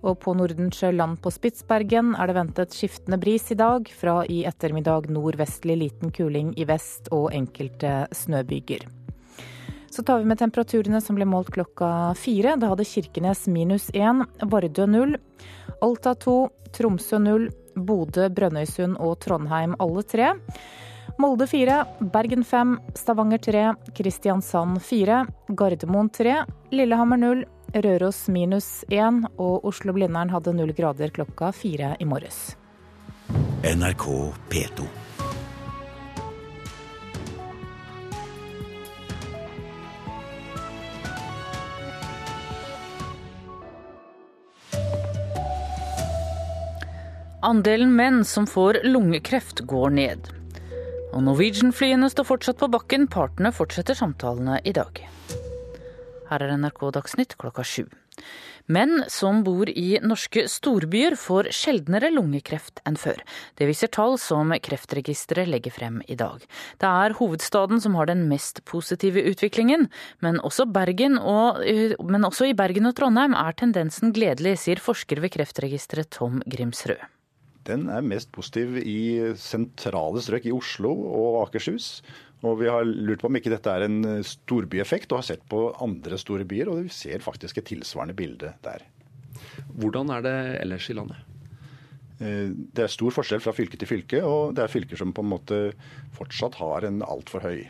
Og på Nordensjøland på Spitsbergen er det ventet skiftende bris i dag. Fra i ettermiddag nordvestlig liten kuling i vest og enkelte snøbyger. Så tar vi med temperaturene som ble målt klokka fire. Da hadde Kirkenes minus én, Vardø null, Alta to, Tromsø null, Bodø, Brønnøysund og Trondheim alle tre. Molde 4, Bergen 5, Stavanger 3, Kristiansand 4, Gardermoen 3, Lillehammer 0, Røros minus 1 og Oslo-Blindern hadde null grader klokka fire i morges. NRK P2. Andelen menn som får lungekreft går ned. Og Norwegian-flyene står fortsatt på bakken, partene fortsetter samtalene i dag. Her er NRK Dagsnytt klokka sju. Menn som bor i norske storbyer får sjeldnere lungekreft enn før. Det viser tall som Kreftregisteret legger frem i dag. Det er hovedstaden som har den mest positive utviklingen, men også, og, men også i Bergen og Trondheim er tendensen gledelig, sier forsker ved Kreftregisteret Tom Grimsrød. Den er mest positiv i sentrale strøk i Oslo og Akershus. Og Vi har lurt på om ikke dette er en storbyeffekt, og har sett på andre store byer. Og vi ser faktisk et tilsvarende bilde der. Hvordan er det ellers i landet? Eh, det er stor forskjell fra fylke til fylke, og det er fylker som på en måte fortsatt har en altfor høy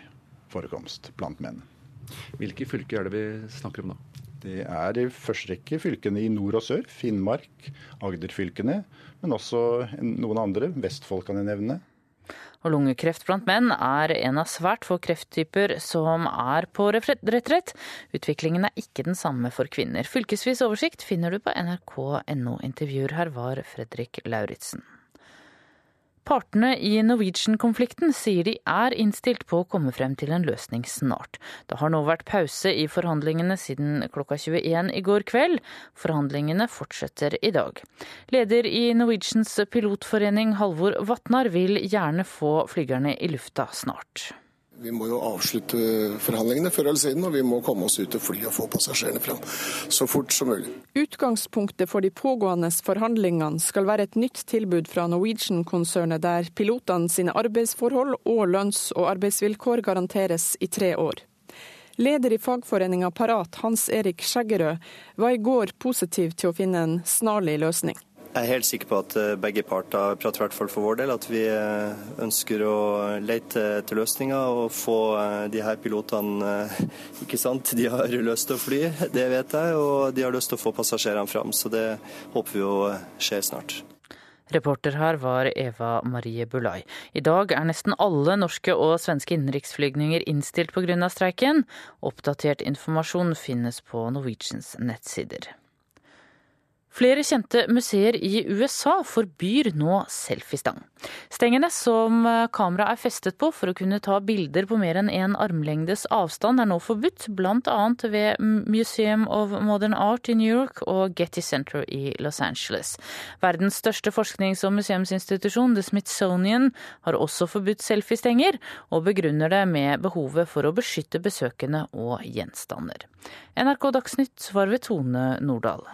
forekomst blant menn. Hvilke fylker er det vi snakker om da? Det er i første rekke fylkene i nord og sør. Finnmark, Agder-fylkene. Men også noen andre. Vestfold kan jeg nevne. Og lungekreft blant menn er en av svært få krefttyper som er på retrett. Utviklingen er ikke den samme for kvinner. Fylkesvis oversikt finner du på nrk.no. Intervjuer her var Fredrik Lauritzen. Partene i Norwegian-konflikten sier de er innstilt på å komme frem til en løsning snart. Det har nå vært pause i forhandlingene siden klokka 21 i går kveld. Forhandlingene fortsetter i dag. Leder i Norwegians pilotforening, Halvor Vatnar, vil gjerne få flygerne i lufta snart. Vi må jo avslutte forhandlingene før eller siden, og vi må komme oss ut og fly og få passasjerene fram så fort som mulig. Utgangspunktet for de pågående forhandlingene skal være et nytt tilbud fra Norwegian-konsernet, der pilotene sine arbeidsforhold og lønns- og arbeidsvilkår garanteres i tre år. Leder i fagforeninga Parat, Hans Erik Skjeggerød, var i går positiv til å finne en snarlig løsning. Jeg er helt sikker på at eh, begge parter prater i hvert fall for vår del, at vi eh, ønsker å lete etter løsninger og få eh, de her pilotene Ikke sant, de har lyst til å fly, det vet jeg, og de har lyst til å få passasjerene fram. Så det håper vi jo skjer snart. Reporter her var Eva Marie Bulai. I dag er nesten alle norske og svenske innenriksflygninger innstilt pga. streiken. Oppdatert informasjon finnes på Norwegians nettsider. Flere kjente museer i USA forbyr nå selfiestang. Stengene som kameraet er festet på for å kunne ta bilder på mer enn én en armlengdes avstand, er nå forbudt, bl.a. ved Museum of Modern Art i New York og Getty Center i Los Angeles. Verdens største forsknings- og museumsinstitusjon, The Smithsonian, har også forbudt selfiestenger, og begrunner det med behovet for å beskytte besøkende og gjenstander. NRK Dagsnytt var ved Tone Nordahl.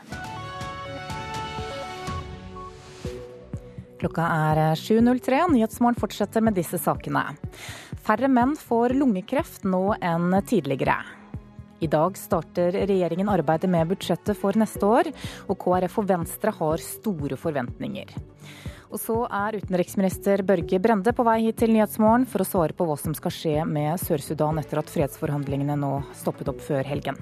Klokka er 7.03, og Nyhetsmorgen fortsetter med disse sakene. Færre menn får lungekreft nå enn tidligere. I dag starter regjeringen arbeidet med budsjettet for neste år, og KrF og Venstre har store forventninger. Og så er utenriksminister Børge Brende på vei hit til Nyhetsmorgen for å svare på hva som skal skje med Sør-Sudan etter at fredsforhandlingene nå stoppet opp før helgen.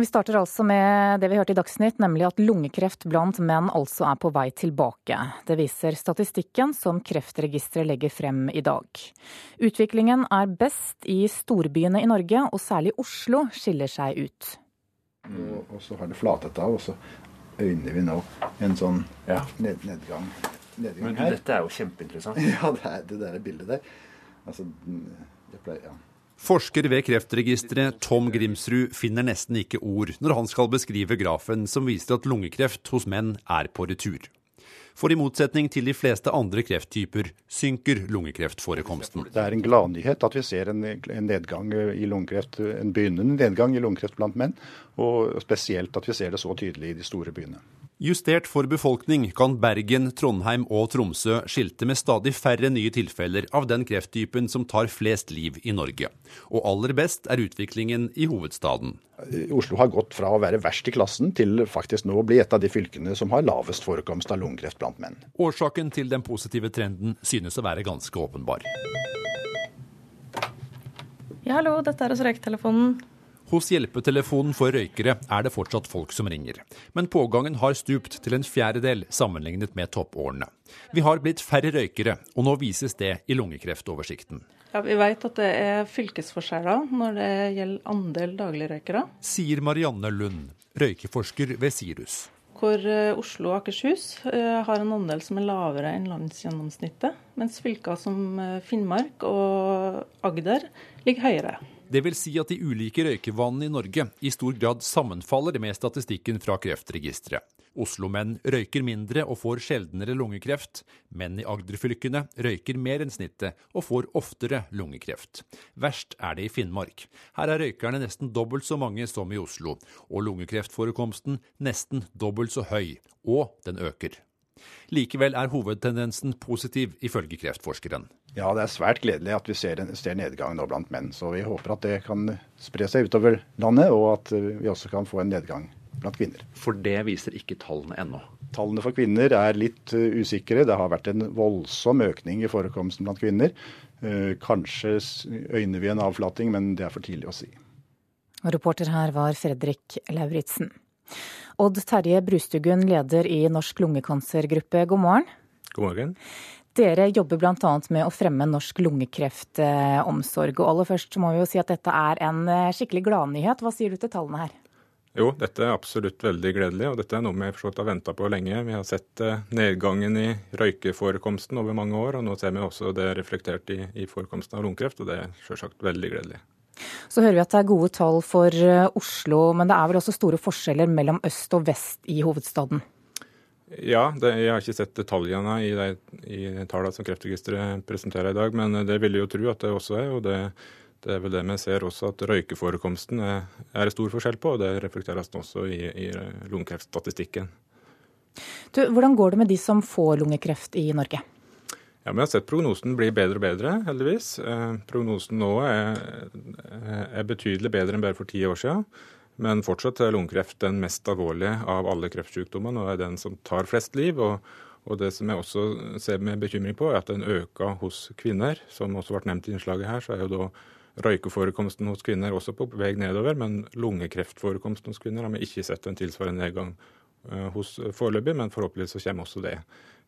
Vi starter altså med det vi hørte i Dagsnytt, nemlig at lungekreft blant menn altså er på vei tilbake. Det viser statistikken som Kreftregisteret legger frem i dag. Utviklingen er best i storbyene i Norge, og særlig Oslo skiller seg ut. Og, og så har det flatet av, og så øyner vi nå en sånn ja. ned, nedgang. nedgang. Men du, dette er jo kjempeinteressant. Ja, det er det der bildet der. Altså, det pleier, ja. Forsker ved Kreftregisteret Tom Grimsrud finner nesten ikke ord når han skal beskrive grafen som viser at lungekreft hos menn er på retur. For i motsetning til de fleste andre krefttyper synker lungekreftforekomsten. Det er en gladnyhet at vi ser en, nedgang i lungekreft, en begynnende nedgang i lungekreft blant menn, og spesielt at vi ser det så tydelig i de store byene. Justert for befolkning kan Bergen, Trondheim og Tromsø skilte med stadig færre nye tilfeller av den krefttypen som tar flest liv i Norge. Og aller best er utviklingen i hovedstaden. Oslo har gått fra å være verst i klassen til faktisk nå å bli et av de fylkene som har lavest forekomst av lungekreft blant menn. Årsaken til den positive trenden synes å være ganske åpenbar. Ja, hallo, dette er hos Røyketelefonen. Hos Hjelpetelefonen for røykere er det fortsatt folk som ringer, men pågangen har stupt til en fjerdedel sammenlignet med toppårene. Vi har blitt færre røykere, og nå vises det i lungekreftoversikten. Ja, Vi vet at det er fylkesforskjeller når det gjelder andel dagligrøykere. Sier Marianne Lund, røykeforsker ved Sirus. hvor eh, Oslo og Akershus eh, har en andel som er lavere enn landsgjennomsnittet, mens fylker som Finnmark og Agder ligger høyere. Det vil si at de ulike røykevanene i Norge i stor grad sammenfaller med statistikken fra Kreftregisteret. Oslo-menn røyker mindre og får sjeldnere lungekreft. Menn i Agder-fylkene røyker mer enn snittet og får oftere lungekreft. Verst er det i Finnmark. Her er røykerne nesten dobbelt så mange som i Oslo, og lungekreftforekomsten nesten dobbelt så høy. Og den øker. Likevel er hovedtendensen positiv, ifølge kreftforskeren. Ja, det er svært gledelig at vi ser, en, ser nedgang nå blant menn. Så vi håper at det kan spre seg utover landet, og at vi også kan få en nedgang blant kvinner. For det viser ikke tallene ennå? Tallene for kvinner er litt uh, usikre. Det har vært en voldsom økning i forekomsten blant kvinner. Uh, kanskje øyner vi en avflating, men det er for tidlig å si. reporter her var Fredrik Lauritzen. Odd Terje Brustugun, leder i Norsk lungekancergruppe, god morgen. God morgen. Dere jobber bl.a. med å fremme norsk lungekreftomsorg. Og aller først må vi jo si at dette er en eh, skikkelig gladnyhet. Hva sier du til tallene her? Jo, dette er absolutt veldig gledelig, og dette er noe vi har venta på lenge. Vi har sett eh, nedgangen i røykeforekomsten over mange år, og nå ser vi også det reflektert i, i forekomsten av lungekreft, og det er selvsagt veldig gledelig. Så hører vi at det er gode tall for eh, Oslo, men det er vel også store forskjeller mellom øst og vest i hovedstaden? Ja, det, jeg har ikke sett detaljene i de, i tallene som Kreftregisteret presenterer i dag, men det vil jeg jo tro at det også er. og det, det er vel det vi ser også, at røykeforekomsten er, er stor forskjell på, og det reflekteres også i, i lungekreftstatistikken. Du, hvordan går det med de som får lungekreft i Norge? Ja, Vi har sett prognosen bli bedre og bedre, heldigvis. Eh, prognosen nå er, er, betydelig bedre enn bare for ti år siden. Men fortsatt er lungekreft den mest alvorlige av alle kreftsykdommene, og er den som tar flest liv. Og, og det som jeg også ser med bekymring på, er at den øker hos kvinner. Som også ble nevnt i innslaget her, så er jo da røykeforekomsten hos kvinner også på vei nedover. Men lungekreftforekomsten hos kvinner har vi ikke sett en tilsvarende nedgang eh, hos foreløpig, men forhåpentligvis så kommer også det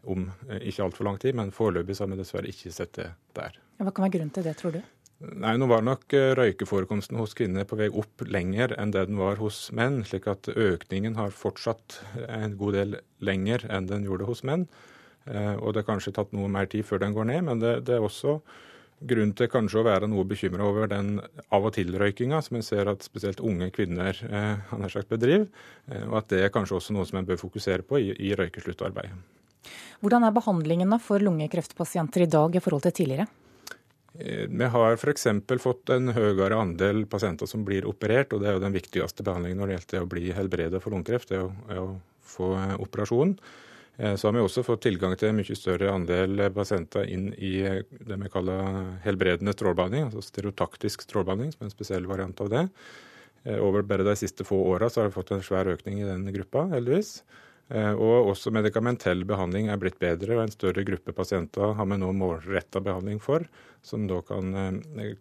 om eh, ikke altfor lang tid, men foreløpig har vi dessverre ikke sett det der. Hva kan være grunnen til det, tror du? Nei, Nå var nok eh, røykeforekomsten hos kvinner på vei opp lenger enn det den var hos menn, slik at økningen har fortsatt en god del lenger enn den gjorde hos menn. Eh, og det har kanskje tatt noe mer tid før den går ned, men det, det er også grunn til kanskje å være noe bekymra over den av-og-til-røykinga som en ser at spesielt unge kvinner eh, bedriver, og at det er kanskje også noe som en bør fokusere på i, i røykeslutarbeidet. Hvordan er behandlingen for lungekreftpasienter i dag i forhold til tidligere? Eh, vi har f.eks. fått en høyere andel pasienter som blir operert, og det er jo den viktigste behandlingen når det gjelder å bli helbredet for lungekreft, det er å, er å få eh, operasjon. Eh, så har vi også fått tilgang til en mye større andel pasienter inn i det vi kaller helbredende strålebehandling, altså stereotaktisk strålebehandling, som er en spesiell variant av det. Over bare de siste få åra har vi fått en svær økning i den gruppa, heldigvis. Eh, og også medikamentell behandling er blitt bedre, og en større gruppe pasienter har vi nå målretta behandling for, som da kan eh,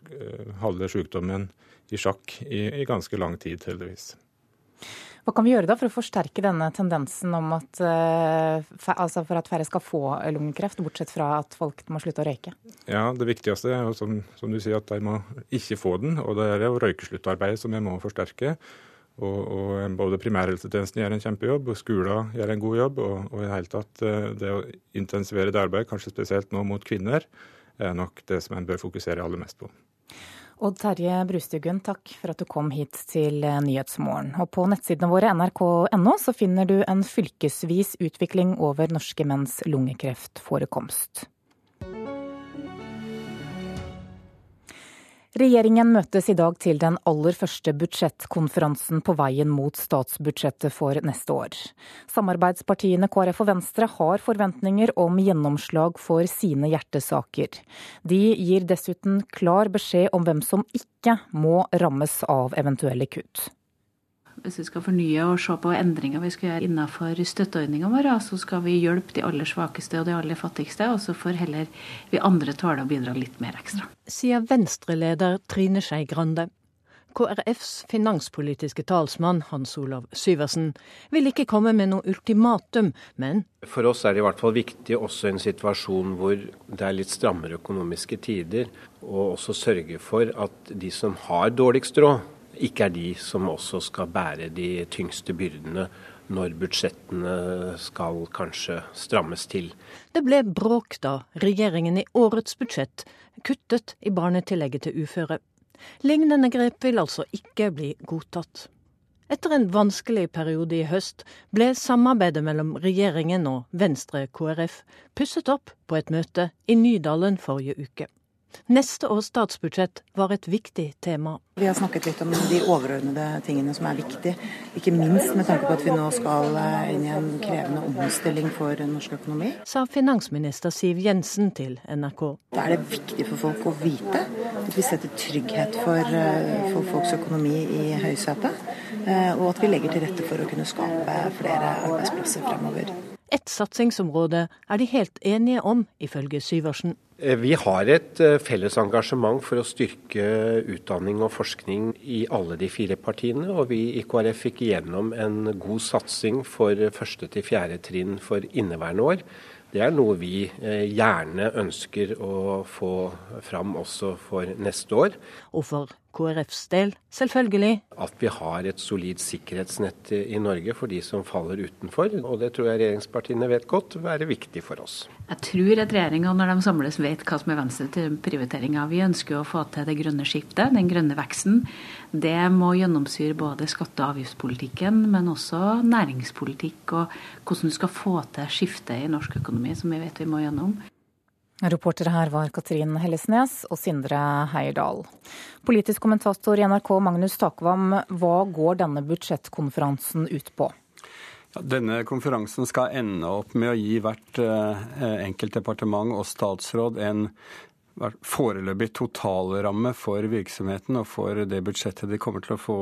holde sykdommen i sjakk i, i, ganske lang tid, heldigvis. Hva kan vi gjøre da for å forsterke denne tendensen om at, uh, altså for at færre skal få lungekreft, bortsett fra at folk må slutte å røyke? Ja, Det viktigste er jo som, som du sier at de må ikke få den. og Det er jo røykesluttarbeid som vi må forsterke. Og, og både primærhelsetjenesten gjør en kjempejobb, og skolen gjør en god jobb. Og, og i det hele tatt eh, det å intensivere det arbeidet, kanskje spesielt nå mot kvinner, er nok det som en bør fokusere aller mest på. Odd Terje Brustugun, takk for at du kom hit til eh, Nyhetsmorgen. Og på nettsidene våre nrk.no så finner du en fylkesvis utvikling over norske menns lungekreftforekomst. Regjeringen møtes i dag til den aller første budsjettkonferansen på veien mot statsbudsjettet for neste år. Samarbeidspartiene KrF og Venstre har forventninger om gjennomslag for sine hjertesaker. De gir dessuten klar beskjed om hvem som ikke må rammes av eventuelle kutt. Hvis vi skal fornye og se på endringer vi skal gjøre innenfor støtteordningene våre, så skal vi hjelpe de aller svakeste og de aller fattigste, og så får heller vi andre tåle å bidra litt mer ekstra. Sier Venstre-leder Trine Skei Grande. KrFs finanspolitiske talsmann Hans Olav Syversen vil ikke komme med noe ultimatum, men For oss er det i hvert fall viktig også i en situasjon hvor det er litt strammere økonomiske tider, å også sørge for at de som har dårligst råd, ikke er de som også skal bære de tyngste byrdene når budsjettene skal kanskje strammes til. Det ble bråk da regjeringen i årets budsjett kuttet i barnetillegget til uføre. Lignende grep vil altså ikke bli godtatt. Etter en vanskelig periode i høst ble samarbeidet mellom regjeringen og Venstre KrF pusset opp på et møte i Nydalen forrige uke. Neste års statsbudsjett var et viktig tema. Vi har snakket litt om de overordnede tingene som er viktige. Ikke minst med tanke på at vi nå skal eh, inn i en krevende omstilling for norsk økonomi. Sa finansminister Siv Jensen til NRK. Da er det viktig for folk å vite at vi setter trygghet for, eh, for folks økonomi i høysetet. Eh, og at vi legger til rette for å kunne skape flere arbeidsplasser fremover. Et satsingsområde er de helt enige om, ifølge Syversen. Eh, vi har et eh, felles engasjement for å styrke utdanning og forskning i alle de fire partiene. Og vi i KrF fikk igjennom en god satsing for første til fjerde trinn for inneværende år. Det er noe vi eh, gjerne ønsker å få fram også for neste år. Og for KrFs del, selvfølgelig. At vi har et solid sikkerhetsnett i Norge for de som faller utenfor. Og det tror jeg regjeringspartiene vet godt vil være viktig for oss. Jeg tror at regjeringa når de samles vet hva som er Venstre til prioriteringa. Vi ønsker å få til det grønne skiftet, den grønne veksten. Det må gjennomsyre både skatte- og avgiftspolitikken, men også næringspolitikk og hvordan du skal få til skiftet i norsk økonomi, som vi vet vi må gjennom. Reportere her var Katrin Hellesnes og Sindre Heierdal. Politisk kommentator i NRK Magnus Takvam, hva går denne budsjettkonferansen ut på? Ja, denne konferansen skal ende opp med å gi hvert eh, enkelt departement og statsråd en foreløpig totalramme for virksomheten og for det budsjettet de kommer til å få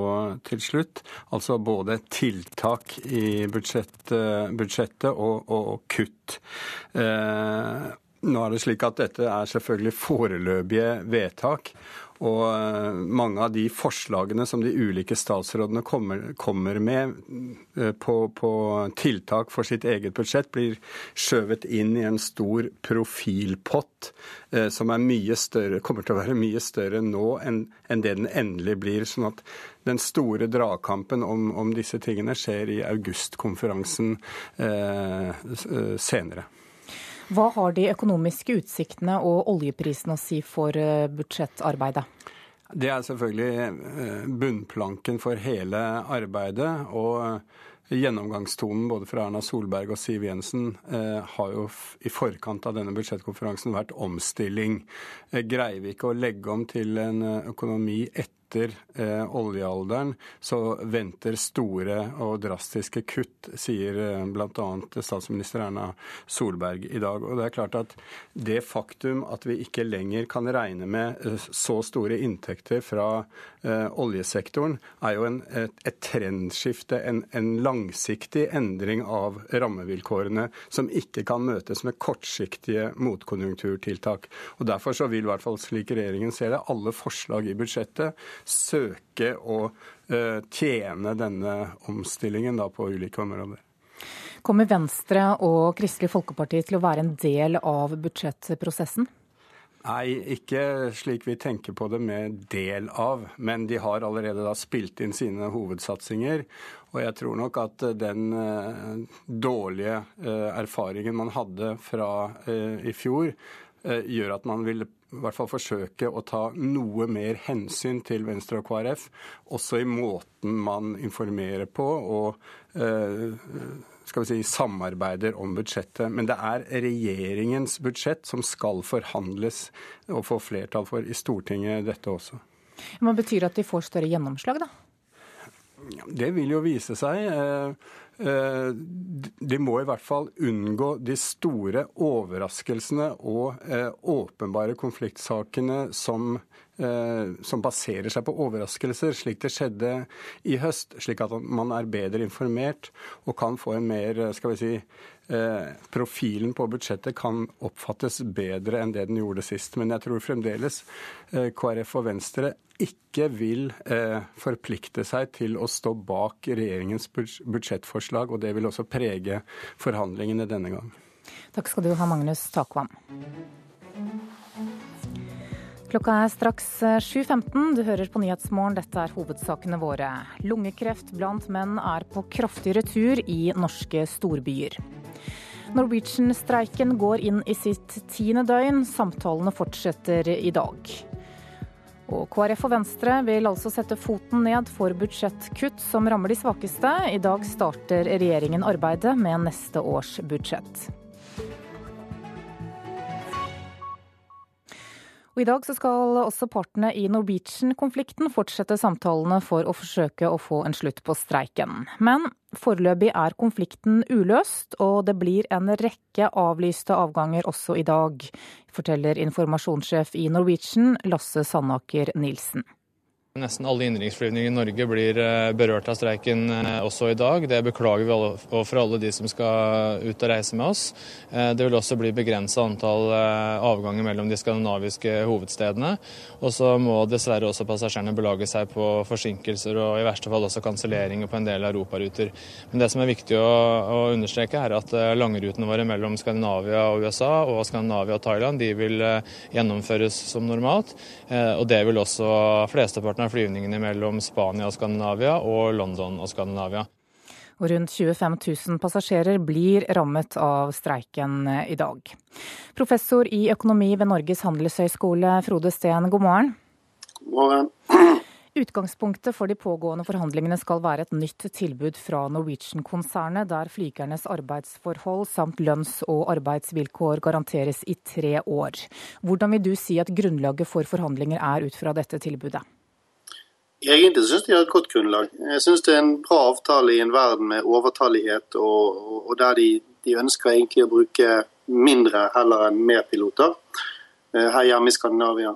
til slutt. Altså både tiltak i budsjettet, budsjettet og, og, og, kutt. Eh, nå er det slik at dette er selvfølgelig foreløpige vedtak. Og eh, mange av de forslagene som de ulike statsrådene kommer, kommer med eh, på, på, tiltak for sitt eget budsjett, blir skjøvet inn i en stor profilpott eh, som større, kommer til å være mye større nå enn, enn det den endelig blir. sånn at den store dragkampen om, om disse tingene skjer i augustkonferansen eh, senere. Hva har de økonomiske utsiktene og oljeprisen å si for eh, budsjettarbeidet? Det er selvfølgelig eh, bunnplanken for hele arbeidet. og Gjennomgangstonen både fra Erna Solberg og Siv Jensen eh, har jo i forkant av denne budsjettkonferansen vært omstilling. Greier vi ikke å legge om til en økonomi etter etter eh, oljealderen så venter store og drastiske kutt, sier eh, bl.a. statsminister Erna Solberg i dag. Og det er klart at det faktum at vi ikke lenger kan regne med eh, så store inntekter fra eh, oljesektoren, er jo en, et, et, trendskifte, en, en langsiktig endring av rammevilkårene som ikke kan møtes med kortsiktige motkonjunkturtiltak. Og Derfor så vil i hvert fall slik regjeringen ser det, alle forslag i budsjettet søke å eh, tjene denne omstillingen da, på ulike områder. Kommer Venstre og Kristelig Folkeparti til å være en del av budsjettprosessen? Nei, ikke slik vi tenker på det med del av. Men de har allerede da spilt inn sine hovedsatsinger. Og jeg tror nok at den uh, dårlige erfaringen man hadde fra i fjor, gjør at man vil i hvert fall forsøke å ta noe mer hensyn til Venstre og KrF, også i måten man informerer på og eh, skal vi si, samarbeider om budsjettet. Men det er regjeringens budsjett som skal forhandles og få flertall for i Stortinget, dette også. Hva betyr det at de får større gjennomslag, da? Det vil jo vise seg. Eh, de må i hvert fall unngå de store overraskelsene og eh, åpenbare konfliktsakene som, eh, som baserer seg på overraskelser, slik det skjedde i høst. Slik at man er bedre informert og kan få en mer, skal vi si, profilen på budsjettet kan oppfattes bedre enn det den gjorde sist. Men jeg tror fremdeles KrF og Venstre ikke vil eh, forplikte seg til å stå bak regjeringens budsjettforslag, og det vil også prege forhandlingene denne gang. Takk skal du ha, Magnus Takvam. Klokka er straks 7.15. Eh, du hører på Nyhetsmorgen. Dette er hovedsakene våre. Lungekreft blant menn er på kraftig retur i norske storbyer. Norwegian-streiken går inn i sitt tiende døgn. Samtalene fortsetter i dag. Og KrF og Venstre vil altså sette foten ned for budsjettkutt som rammer de svakeste. I dag starter regjeringen arbeidet med neste års budsjett. Og I dag skal også partene i Norwegian-konflikten fortsette samtalene for å forsøke å få en slutt på streiken. Men foreløpig er konflikten uløst, og det blir en rekke avlyste avganger også i dag, forteller informasjonssjef i Norwegian, Lasse Sandaker Nilsen. Nesten alle innenriksflyvninger i Norge blir eh, berørt av streiken eh, også i dag. Det beklager vi for alle de som skal ut og reise med oss. Eh, det vil også bli begrensa antall avganger mellom de skandinaviske hovedstedene. Og så må dessverre også passasjerene belage seg på forsinkelser og i verste fall også kanselleringer på en del europaruter. Men det som er viktig å, å understreke, er at langrutene våre mellom Skandinavia og USA og Skandinavia og Thailand de vil gjennomføres som normalt. Og det vil også flesteparten Halvparten av flyvningene mellom Spania og Skandinavia og London og Skandinavia. Og rundt 25 000 passasjerer blir rammet av streiken i dag. Professor i økonomi ved Norges handelshøyskole, Frode Steen, god morgen. God morgen. Utgangspunktet for de pågående forhandlingene skal være et nytt tilbud fra Norwegian-konsernet, der flygernes arbeidsforhold samt lønns- og arbeidsvilkår garanteres i tre år. Hvordan vil du si at grunnlaget for forhandlinger er ut fra dette tilbudet? Egentlig syns de har et godt grunnlag. Jeg syns det er en bra avtale i en verden med overtallighet, og, og der de, de, ønsker egentlig å bruke mindre heller enn mer piloter eh, her hjemme i Skandinavia.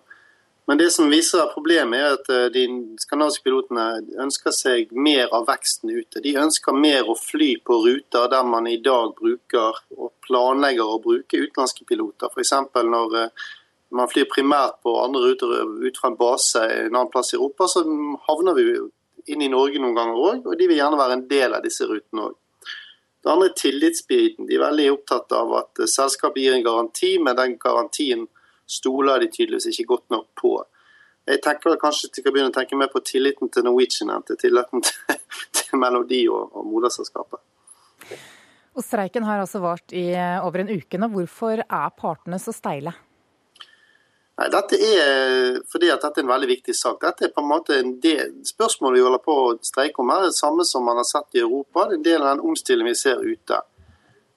Men det som viser problemet, er at eh, de skandinaviske pilotene ønsker seg mer av veksten ute. De ønsker mer å fly på ruter der man i dag bruker og planlegger å bruke utenlandske piloter. F.eks. når eh, man flyr primært på andre ruter ut fra en base en annen plass i Europa, så havner vi inn i Norge noen ganger òg, og de vil gjerne være en del av disse rutene òg. Det andre er tillitsbiten. De er veldig opptatt av at selskapet gir en garanti, men den garantien stoler de tydeligvis ikke godt nok på. Jeg tenker vel kanskje de skal begynne å tenke mer på tilliten til Norwegian enn til tilliten til, til Melodi og, og moderselskapet. Og Streiken har altså vart i over en uke nå. Hvorfor er partene så steile? Nei, Dette er fordi at dette er en veldig viktig sak. Dette er på en måte en del, Spørsmålet vi holder på å streike om her, er det samme som man har sett i Europa. Det er en del av den omstillingen vi ser ute.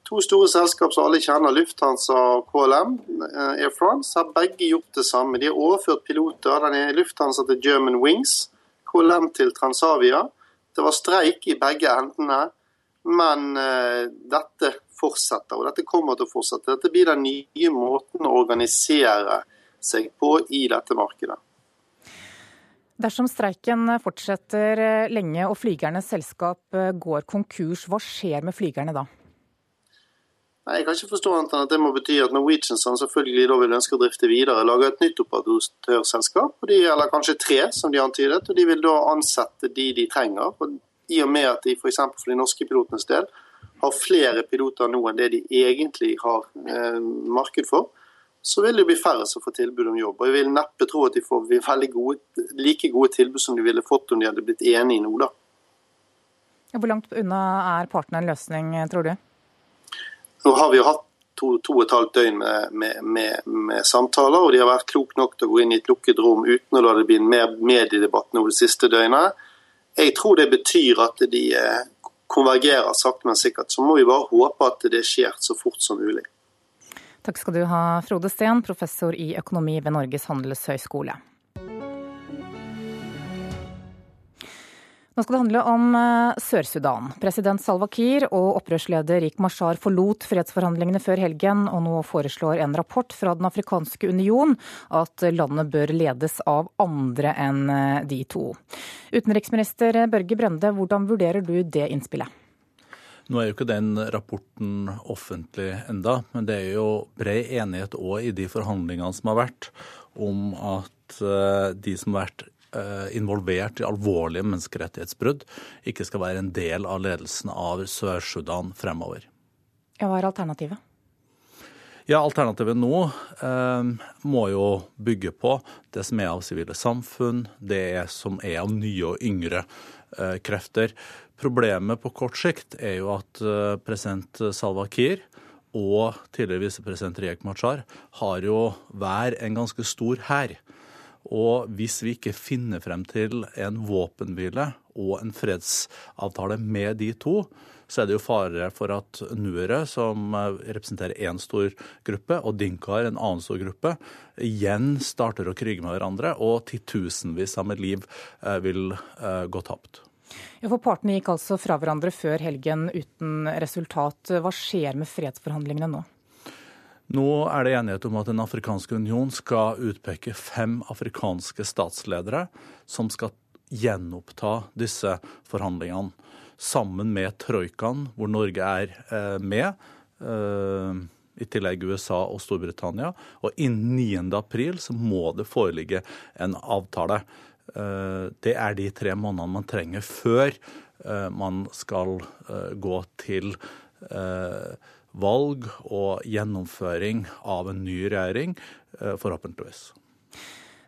To store selskap som alle kjenner, Lufthansa og KLM, eh, Air France, har begge gjort det samme. De har overført piloter. Den er Lufthansa til German Wings, KLM til Transavia. Det var streik i begge endene, men uh, dette fortsetter. Og dette kommer til å fortsette. Dette blir den nye måten å organisere seg på i dette markedet. Dersom streiken fortsetter lenge og flygernes selskap går konkurs, hva skjer med flygerne da? Nei, Jeg kan ikke forstå annet enn at det må bety at Norwegian som selvfølgelig da vil ønske å drifte videre, lager et nytt operatørselskap, eller kanskje tre, som de antydet. og De vil da ansette de de trenger. og I og med at de f.eks. For, for de norske pilotenes del har flere piloter nå enn det de egentlig har eh, marked for, så vil det bli færre som får tilbud om jobb. Og jeg vil neppe tro at de får gode, like gode tilbud som de ville fått om de hadde blitt enige nå, da. Hvor langt unna er partene en løsning, tror du? Nå har vi jo hatt to, to og et halvt døgn med, med, med, med, samtaler, og de har vært kloke nok til å gå inn i et lukket rom uten å la det bli en mer mediedebatt nå det siste døgnet. Jeg tror det betyr at de eh, konvergerer sakte, men sikkert. Så må vi bare håpe at det skjer så fort som mulig. Takk skal du ha, Frode Steen, professor i økonomi ved Norges handelshøyskole. Nå skal det handle om eh, Sør-Sudan. President Salwa Kiir og opprørsleder Rik Mashar forlot fredsforhandlingene før helgen, og nå foreslår en rapport fra Den afrikanske union at landet bør ledes av andre enn eh, de to. Utenriksminister Børge Brende, hvordan vurderer du det innspillet? Nå er jo ikke den rapporten offentlig enda, men det er jo bred enighet òg i de forhandlingene som har vært, om at eh, de som har vært eh, involvert i alvorlige menneskerettighetsbrudd, ikke skal være en del av ledelsen av Sør-Sudan fremover. Ja, hva er alternativet? Ja, Alternativet nå eh, må jo bygge på det som er av sivile samfunn, det som er av nye og yngre eh, krefter. Problemet på kort sikt er jo at eh, president Salva Kiir og tidligere visepresident Riek Machar har jo hver en ganske stor hær. Og hvis vi ikke finner frem til en våpenhvile og en fredsavtale med de to, så er det jo fare for at nuere, som eh, representerer én stor gruppe, og Dinkar, en annen stor gruppe, igjen starter å krige med hverandre, og titusenvis av liv eh, vil gå tapt. Ja, for Partene gikk altså fra hverandre før helgen uten resultat. Hva skjer med fredsforhandlingene nå? Nå er det enighet om at Den afrikanske union skal utpeke fem afrikanske statsledere som skal gjenoppta disse forhandlingene sammen med troikaen, hvor Norge er eh, med. Eh, I tillegg USA og Storbritannia. Og innen 9. april så må det foreligge en avtale. Eh, det er de tre månedene man trenger før man skal gå til valg og gjennomføring av en ny regjering, forhåpentligvis.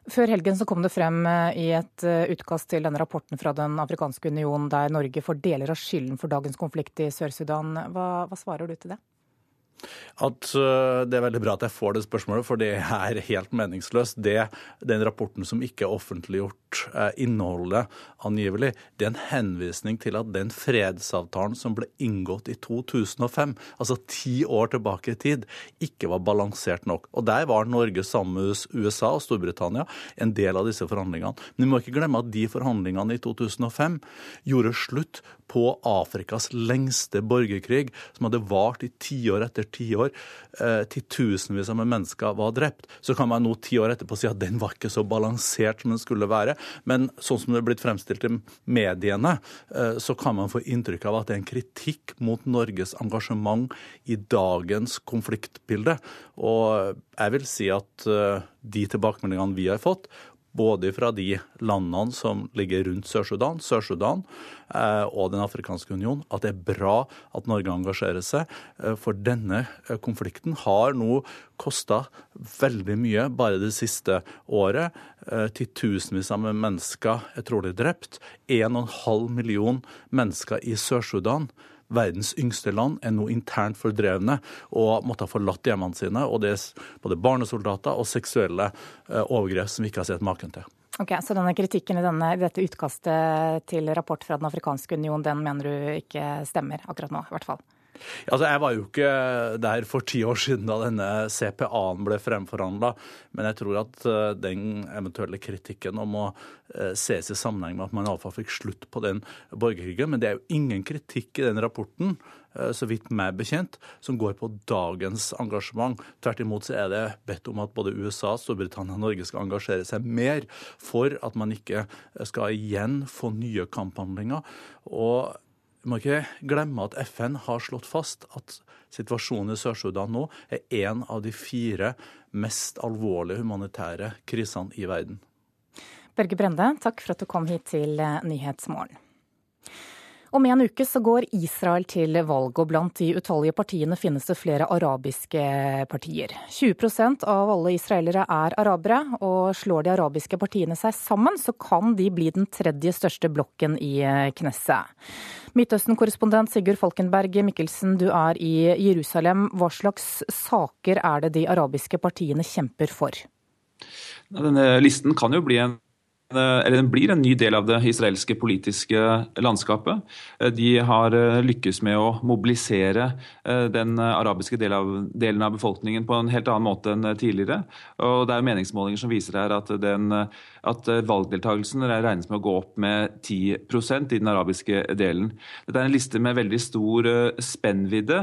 Før helgen så kom det frem eh, i et eh, utkast til denne rapporten fra Den afrikanske union der Norge får deler av skylden for dagens konflikt i Sør-Sudan. Hva, hva svarer du til det? at eh, det er veldig bra at jeg får det spørsmålet, for det er helt meningsløst. Det, den rapporten som ikke er offentliggjort, eh, innholdet angivelig, det er en henvisning til at den fredsavtalen som ble inngått i 2005, altså ti år tilbake i tid, ikke var balansert nok. Og der var Norge sammen med USA og Storbritannia en del av disse forhandlingene. Men vi må ikke glemme at de forhandlingene i 2005 gjorde slutt på Afrikas lengste borgerkrig, som hadde vart i tiår etter tiår. Eh, Titusenvis av mennesker var drept. Så kan man nå ti år etterpå si at den var ikke så balansert som den skulle være. Men sånn som det er blitt fremstilt i mediene, eh, så kan man få inntrykk av at det er en kritikk mot Norges engasjement i dagens konfliktbilde. Og jeg vil si at eh, de tilbakemeldingene vi har fått, både fra de landene som ligger rundt Sør-Sudan, Sør-Sudan eh, og Den afrikanske union, at det er bra at Norge engasjerer seg. Eh, for denne eh, konflikten har nå kosta veldig mye bare det siste året. Titusenvis av mennesker er trolig drept. 1,5 million mennesker i Sør-Sudan verdens yngste land er nå internt fordrevne og måtte ha forlatt hjemmene sine. Og det er både barnesoldater og seksuelle eh, overgrep som vi ikke har sett maken til. Ok, Så denne kritikken i, denne, dette utkastet til rapport fra Den afrikanske union, den mener du ikke stemmer akkurat nå, i hvert fall? Altså, Jeg var jo ikke der for ti år siden da denne CPA-en ble fremforhandla, men jeg tror at eh, den eventuelle kritikken om å eh, ses i sammenheng med at man iallfall fikk slutt på den borgerkrigen. Men det er jo ingen kritikk i den rapporten eh, så vidt meg bekjent, som går på dagens engasjement. Tvert imot så er det bedt om at både USA, Storbritannia og Norge skal engasjere seg mer for at man ikke skal igjen få nye kamphandlinger. Og må ikke glemme at FN har slått fast at situasjonen i Sør-Sudan nå er en av de fire mest alvorlige humanitære krisene i verden. Børge Brende, takk for at du kom hit til Nyhetsmorgen. Om en uke så går Israel til valg, og blant de utallige partiene finnes det flere arabiske partier. 20% av alle israelere er arabere, og slår de arabiske partiene seg sammen, så kan de bli den tredje største blokken i Knesset. Midtøsten-korrespondent Sigurd Falkenberg Mikkelsen, du er i Jerusalem. Hva slags saker er det de arabiske partiene kjemper for? Denne listen kan jo bli en Eh, eller den blir en ny del av det israelske politiske landskapet. Eh, de har eh, lykkes med å mobilisere den arabiske delen av befolkningen på en helt annen måte enn tidligere. Og det er meningsmålinger som viser her at, den, at valgdeltakelsen regnes med å gå opp med 10% i den arabiske delen. Dette er en liste med veldig stor spennvidde.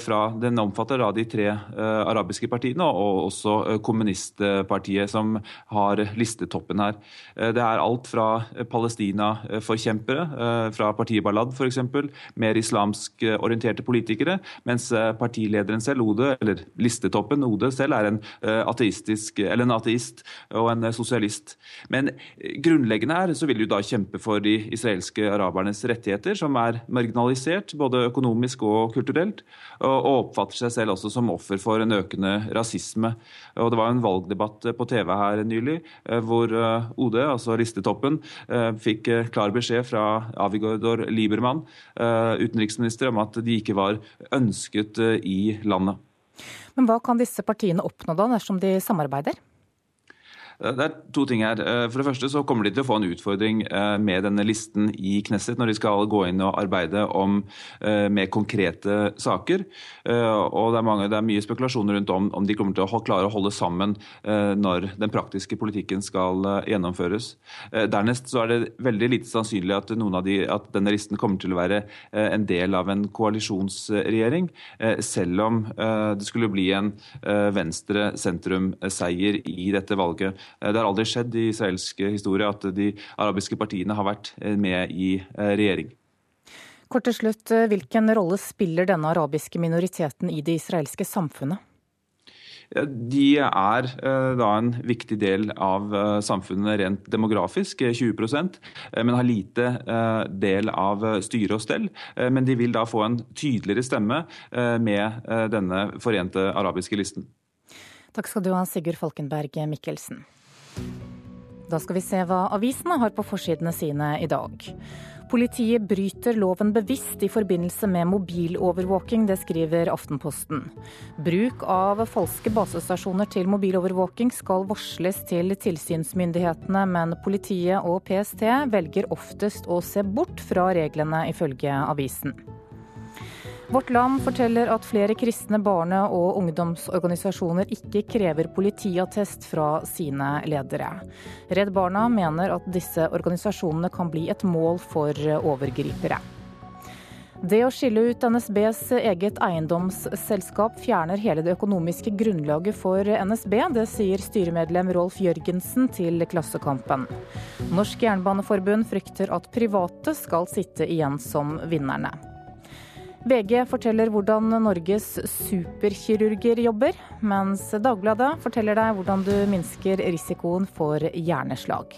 fra Den omfatter da de tre arabiske partiene og også kommunistpartiet, som har listetoppen her. Det er alt fra Palestina-forkjempere, fra partiet Balad f.eks., mer islamsk orienterte politikere, mens partilederen selv, Ode, eller listetoppen, Ode selv, er en, ateistisk, eller en ateist og en sosialist. Men grunnleggende her så vil de da kjempe for de israelske arabernes rettigheter, som er marginalisert både økonomisk og kulturelt, og oppfatter seg selv også som offer for en økende rasisme. Og Det var en valgdebatt på TV her nylig eh, hvor eh, OD, altså ristetoppen, eh, fikk klar beskjed fra Avigordor Liebermann, utenriksminister, om at de ikke var ønsket i landet. Men hva kan disse partiene oppnå da, dersom de samarbeider? Det er to ting her. Eh, for det første så kommer de til å få en utfordring eh, med denne listen i Knesset når de skal gå inn og arbeide om eh, mer konkrete saker. Og det er, mange, det er mye spekulasjoner rundt om om de kommer til å klare å holde sammen når den praktiske politikken skal gjennomføres. Dernest så er det veldig lite sannsynlig at, de, at denne listen kommer til å være en del av en koalisjonsregjering, selv om det skulle bli en venstre-sentrum-seier i dette valget. Eh, det har aldri skjedd i israelsk historie at de arabiske partiene har vært eh, med i eh, regjering. Kort til slutt, Hvilken rolle spiller denne arabiske minoriteten i det israelske samfunnet? De er da en viktig del av samfunnet rent demografisk, 20% men har lite del av styre og stell. Men de vil da få en tydeligere stemme med denne forente arabiske listen. Takk skal du ha, Sigurd Falkenberg Mikkelsen. Da skal vi se hva avisene har på forsidene sine i dag. Politiet bryter loven bevisst i forbindelse med mobilovervåking, det skriver Aftenposten. Bruk av falske basestasjoner til mobilovervåking skal varsles til tilsynsmyndighetene, men politiet og PST velger oftest å se bort fra reglene, ifølge avisen. Vårt Land forteller at flere kristne barne- og ungdomsorganisasjoner ikke krever politiattest fra sine ledere. Redd Barna mener at disse organisasjonene kan bli et mål for overgripere. Det å skille ut NSBs eget eiendomsselskap fjerner hele det økonomiske grunnlaget for NSB. Det sier styremedlem Rolf Jørgensen til Klassekampen. Norsk Jernbaneforbund frykter at private skal sitte igjen som vinnerne. VG forteller hvordan Norges superkirurger jobber, mens Dagbladet forteller deg hvordan du minsker risikoen for hjerneslag.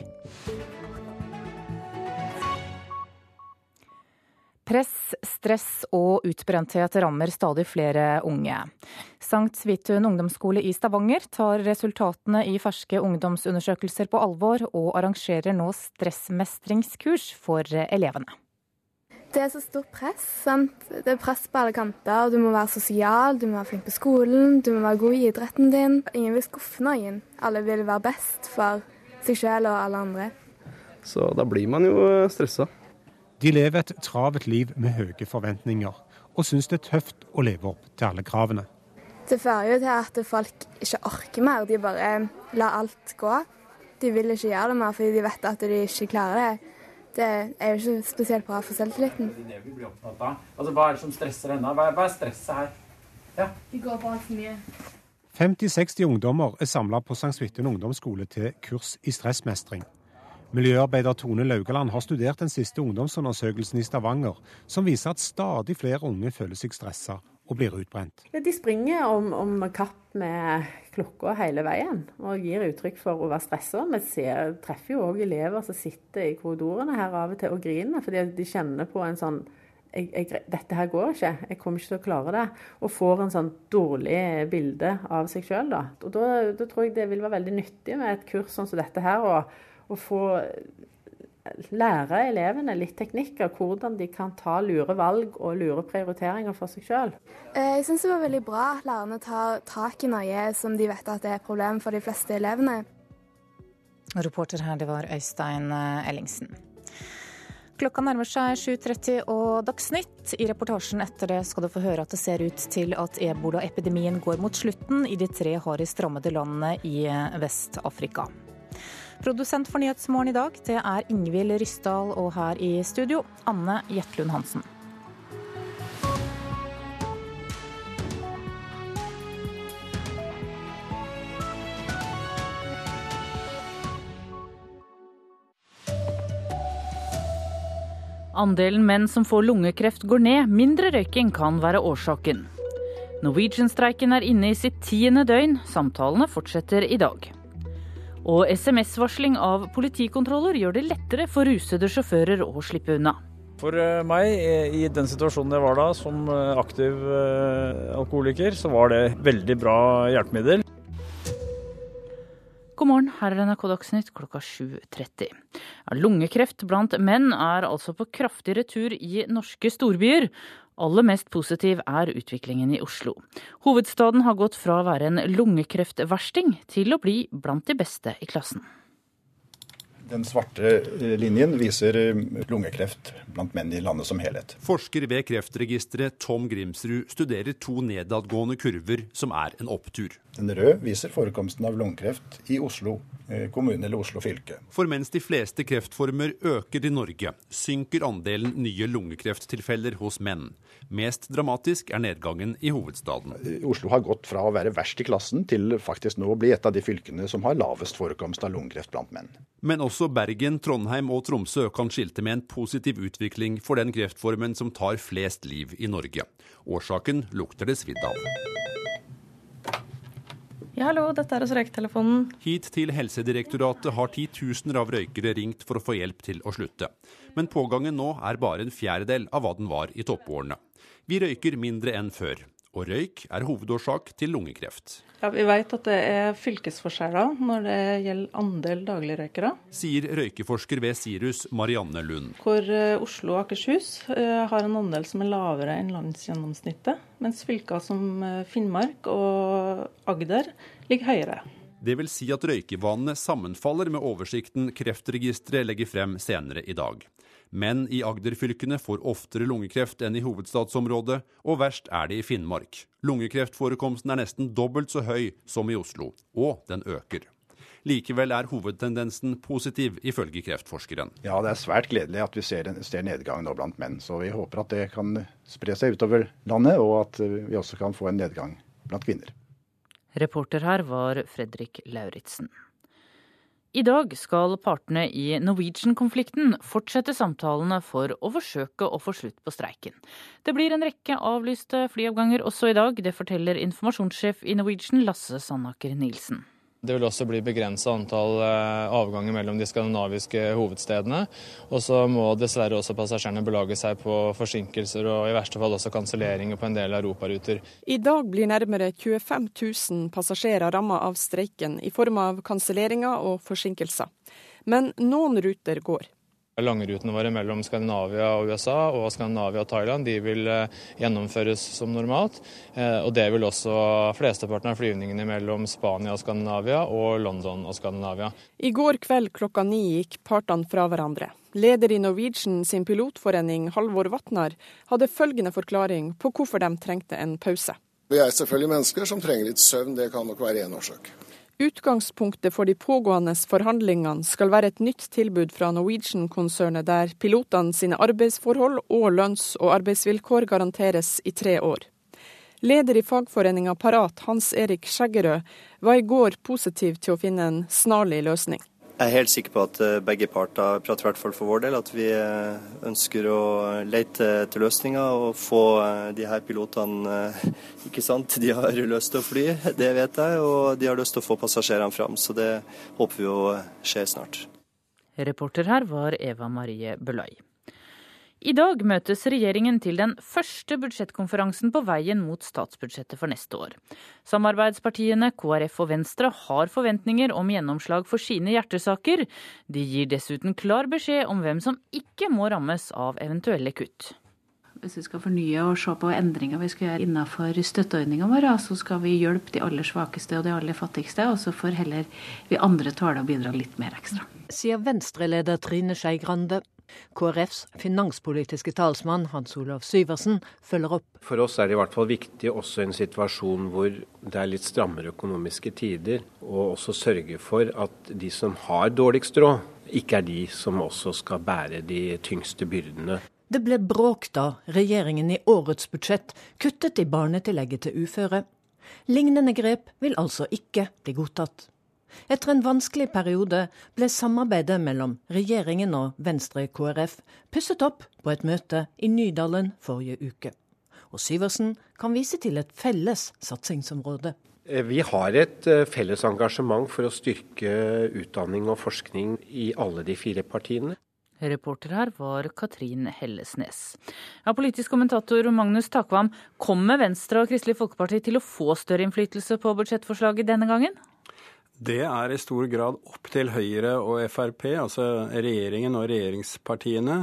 Press, stress og utbrenthet rammer stadig flere unge. Sankt Svithun ungdomsskole i Stavanger tar resultatene i ferske ungdomsundersøkelser på alvor, og arrangerer nå stressmestringskurs for elevene. Det er så stort press. sant? Det er press på alle kanter. Du må være sosial, du må være flink på skolen, du må være god i idretten din. Ingen vil skuffe noen. Alle vil være best for seg selv og alle andre. Så da blir man jo stressa. De lever et travelt liv med høye forventninger, og syns det er tøft å leve opp til alle kravene. Det fører jo til at folk ikke orker mer. De bare lar alt gå. De vil ikke gjøre det mer fordi de vet at de ikke klarer det det er jo ikke spesielt bra for selvtilliten. Er. Altså, Hva er det som stresser henne? Hva, hva er stresset her? Ja. De går på altfor mye. 50-60 ungdommer er samla på St. Svithun ungdomsskole til kurs i stressmestring. Miljøarbeider Tone Laugaland har studert den siste ungdomsundersøkelsen i Stavanger, som viser at stadig flere unge føler seg stressa og blir utbrent. De springer om, om kapp med klokka hele veien og gir uttrykk for å være stressa. Vi ser, treffer jo òg elever som sitter i korridorene her av og til og griner fordi de kjenner på en sånn jeg, jeg, dette her går ikke, jeg kommer ikke til å klare det. Og får en sånn dårlig bilde av seg sjøl. Da. Og da, da, tror jeg det vil være veldig nyttig med et kurs sånn som dette her, å få lære elevene litt teknikk av hvordan de kan ta lure valg og lure prioriteringer for seg sjøl. Eh, jeg syns det var veldig bra at lærerne tar tak i noe som de vet at det er et problem for de fleste elevene. Reporter her, det var Øystein eh, Ellingsen. Klokka nærmer seg 7.30 og Dagsnytt. I reportasjen etter det skal du få høre at det ser ut til at ebolaepidemien går mot slutten i de tre hardest rammede landene i Vest-Afrika. Produsent for Nyhetsmorgen i dag, det er Ingvild Ryssdal, og her i studio, Anne Jetlund Hansen. Andelen menn som får lungekreft går ned, mindre røyking kan være årsaken. Norwegian-streiken er inne i sitt tiende døgn, samtalene fortsetter i dag. Og SMS-varsling av politikontroller gjør det lettere for rusede sjåfører å slippe unna. For eh, meg, i den situasjonen jeg var da, som eh, aktiv eh, alkoholiker, så var det veldig bra hjelpemiddel. God morgen, her er NRK Dagsnytt klokka 7.30. Lungekreft blant menn er altså på kraftig retur i norske storbyer. Aller mest positiv er utviklingen i Oslo. Hovedstaden har gått fra å være en lungekreftversting til å bli blant de beste i klassen. Den svarte linjen viser lungekreft blant menn i landet som helhet. Forsker ved Kreftregisteret Tom Grimsrud studerer to nedadgående kurver som er en opptur. Den røde viser forekomsten av lungekreft i Oslo kommune eller Oslo fylke. For mens de fleste kreftformer øker i Norge, synker andelen nye lungekrefttilfeller hos menn. Mest dramatisk er nedgangen i hovedstaden. Oslo har gått fra å være verst i klassen til faktisk nå å bli et av de fylkene som har lavest forekomst av lungekreft blant menn. Men også Bergen, Trondheim og Tromsø kan skilte med en positiv utvikling for den kreftformen som tar flest liv i Norge. Årsaken lukter det svidd av. Ja, hallo, dette er hos Røyketelefonen. Hit til Helsedirektoratet har titusener av røykere ringt for å få hjelp til å slutte. Men pågangen nå er bare en fjerdedel av hva den var i toppårene. Vi røyker mindre enn før, og røyk er hovedårsak til lungekreft. Ja, Vi vet at det er fylkesforskjeller når det gjelder andel dagligrøykere. Sier røykeforsker ved Sirus Marianne Lund. Hvor eh, Oslo og Akershus eh, har en andel som er lavere enn landsgjennomsnittet. Mens fylker som eh, Finnmark og Agder ligger høyere. Det vil si at røykevanene sammenfaller med oversikten Kreftregisteret legger frem senere i dag. Menn i Agder-fylkene får oftere lungekreft enn i hovedstadsområdet, og verst er det i Finnmark. Lungekreftforekomsten er nesten dobbelt så høy som i Oslo, og den øker. Likevel er hovedtendensen positiv, ifølge kreftforskeren. Ja, det er svært gledelig at vi ser, ser nedgang nå blant menn. Så vi håper at det kan spre seg utover landet, og at vi også kan få en nedgang blant kvinner. Reporter her var Fredrik Lauritzen. I dag skal partene i Norwegian-konflikten fortsette samtalene for å forsøke å få slutt på streiken. Det blir en rekke avlyste flyavganger også i dag. Det forteller informasjonssjef i Norwegian, Lasse Sandaker Nilsen. Det vil også bli begrensa antall avganger mellom de skandinaviske hovedstedene. Og så må dessverre også passasjerene belage seg på forsinkelser og i verste fall også kanselleringer på en del europaruter. I dag blir nærmere 25 000 passasjerer ramma av streiken i form av kanselleringer og forsinkelser. Men noen ruter går. Langrutene våre mellom Skandinavia og USA og Skandinavia og Thailand de vil gjennomføres som normalt. Og det vil også flesteparten av flyvningene mellom Spania og Skandinavia og London og Skandinavia. I går kveld klokka ni gikk partene fra hverandre. Leder i Norwegian sin pilotforening, Halvor Vatnar, hadde følgende forklaring på hvorfor de trengte en pause. Vi er selvfølgelig mennesker som trenger litt søvn, det kan nok være én årsak. Utgangspunktet for de pågående forhandlingene skal være et nytt tilbud fra Norwegian-konsernet der pilotene sine arbeidsforhold og lønns- og arbeidsvilkår garanteres i tre år. Leder i fagforeninga Parat, Hans Erik Skjeggerød, var i går positiv til å finne en snarlig løsning. Jeg er helt sikker på at begge parter prater i hvert fall for vår del, at vi ønsker å lete etter løsninger og få de her pilotene Ikke sant, de har lyst til å fly, det vet jeg, og de har lyst til å få passasjerene fram. Så det håper vi å skjer snart. Reporter her var Eva Marie Bølai. I dag møtes regjeringen til den første budsjettkonferansen på veien mot statsbudsjettet for neste år. Samarbeidspartiene KrF og Venstre har forventninger om gjennomslag for sine hjertesaker. De gir dessuten klar beskjed om hvem som ikke må rammes av eventuelle kutt. Hvis vi skal fornye og se på endringer vi skal gjøre innenfor støtteordningene våre, så skal vi hjelpe de aller svakeste og de aller fattigste, og så får heller vi andre tåle å bidra litt mer ekstra. Sier Venstre-leder Trine Skei Grande. KrFs finanspolitiske talsmann Hans Olav Syversen følger opp. For oss er det i hvert fall viktig også i en situasjon hvor det er litt strammere økonomiske tider, å også sørge for at de som har dårligst råd, ikke er de som også skal bære de tyngste byrdene. Det ble bråk da regjeringen i årets budsjett kuttet i barnetillegget til uføre. Lignende grep vil altså ikke bli godtatt. Etter en vanskelig periode ble samarbeidet mellom regjeringen og Venstre KrF pusset opp på et møte i Nydalen forrige uke. Og Syversen kan vise til et felles satsingsområde. Eh, vi har et eh, felles engasjement for å styrke utdanning og forskning i alle de fire partiene. Reporter her var Katrin Hellesnes. Ja, politisk kommentator Magnus Takvam, kommer Venstre og Kristelig Folkeparti til å få større innflytelse på budsjettforslaget denne gangen? Det er i stor grad opp til Høyre og Frp, altså regjeringen og regjeringspartiene.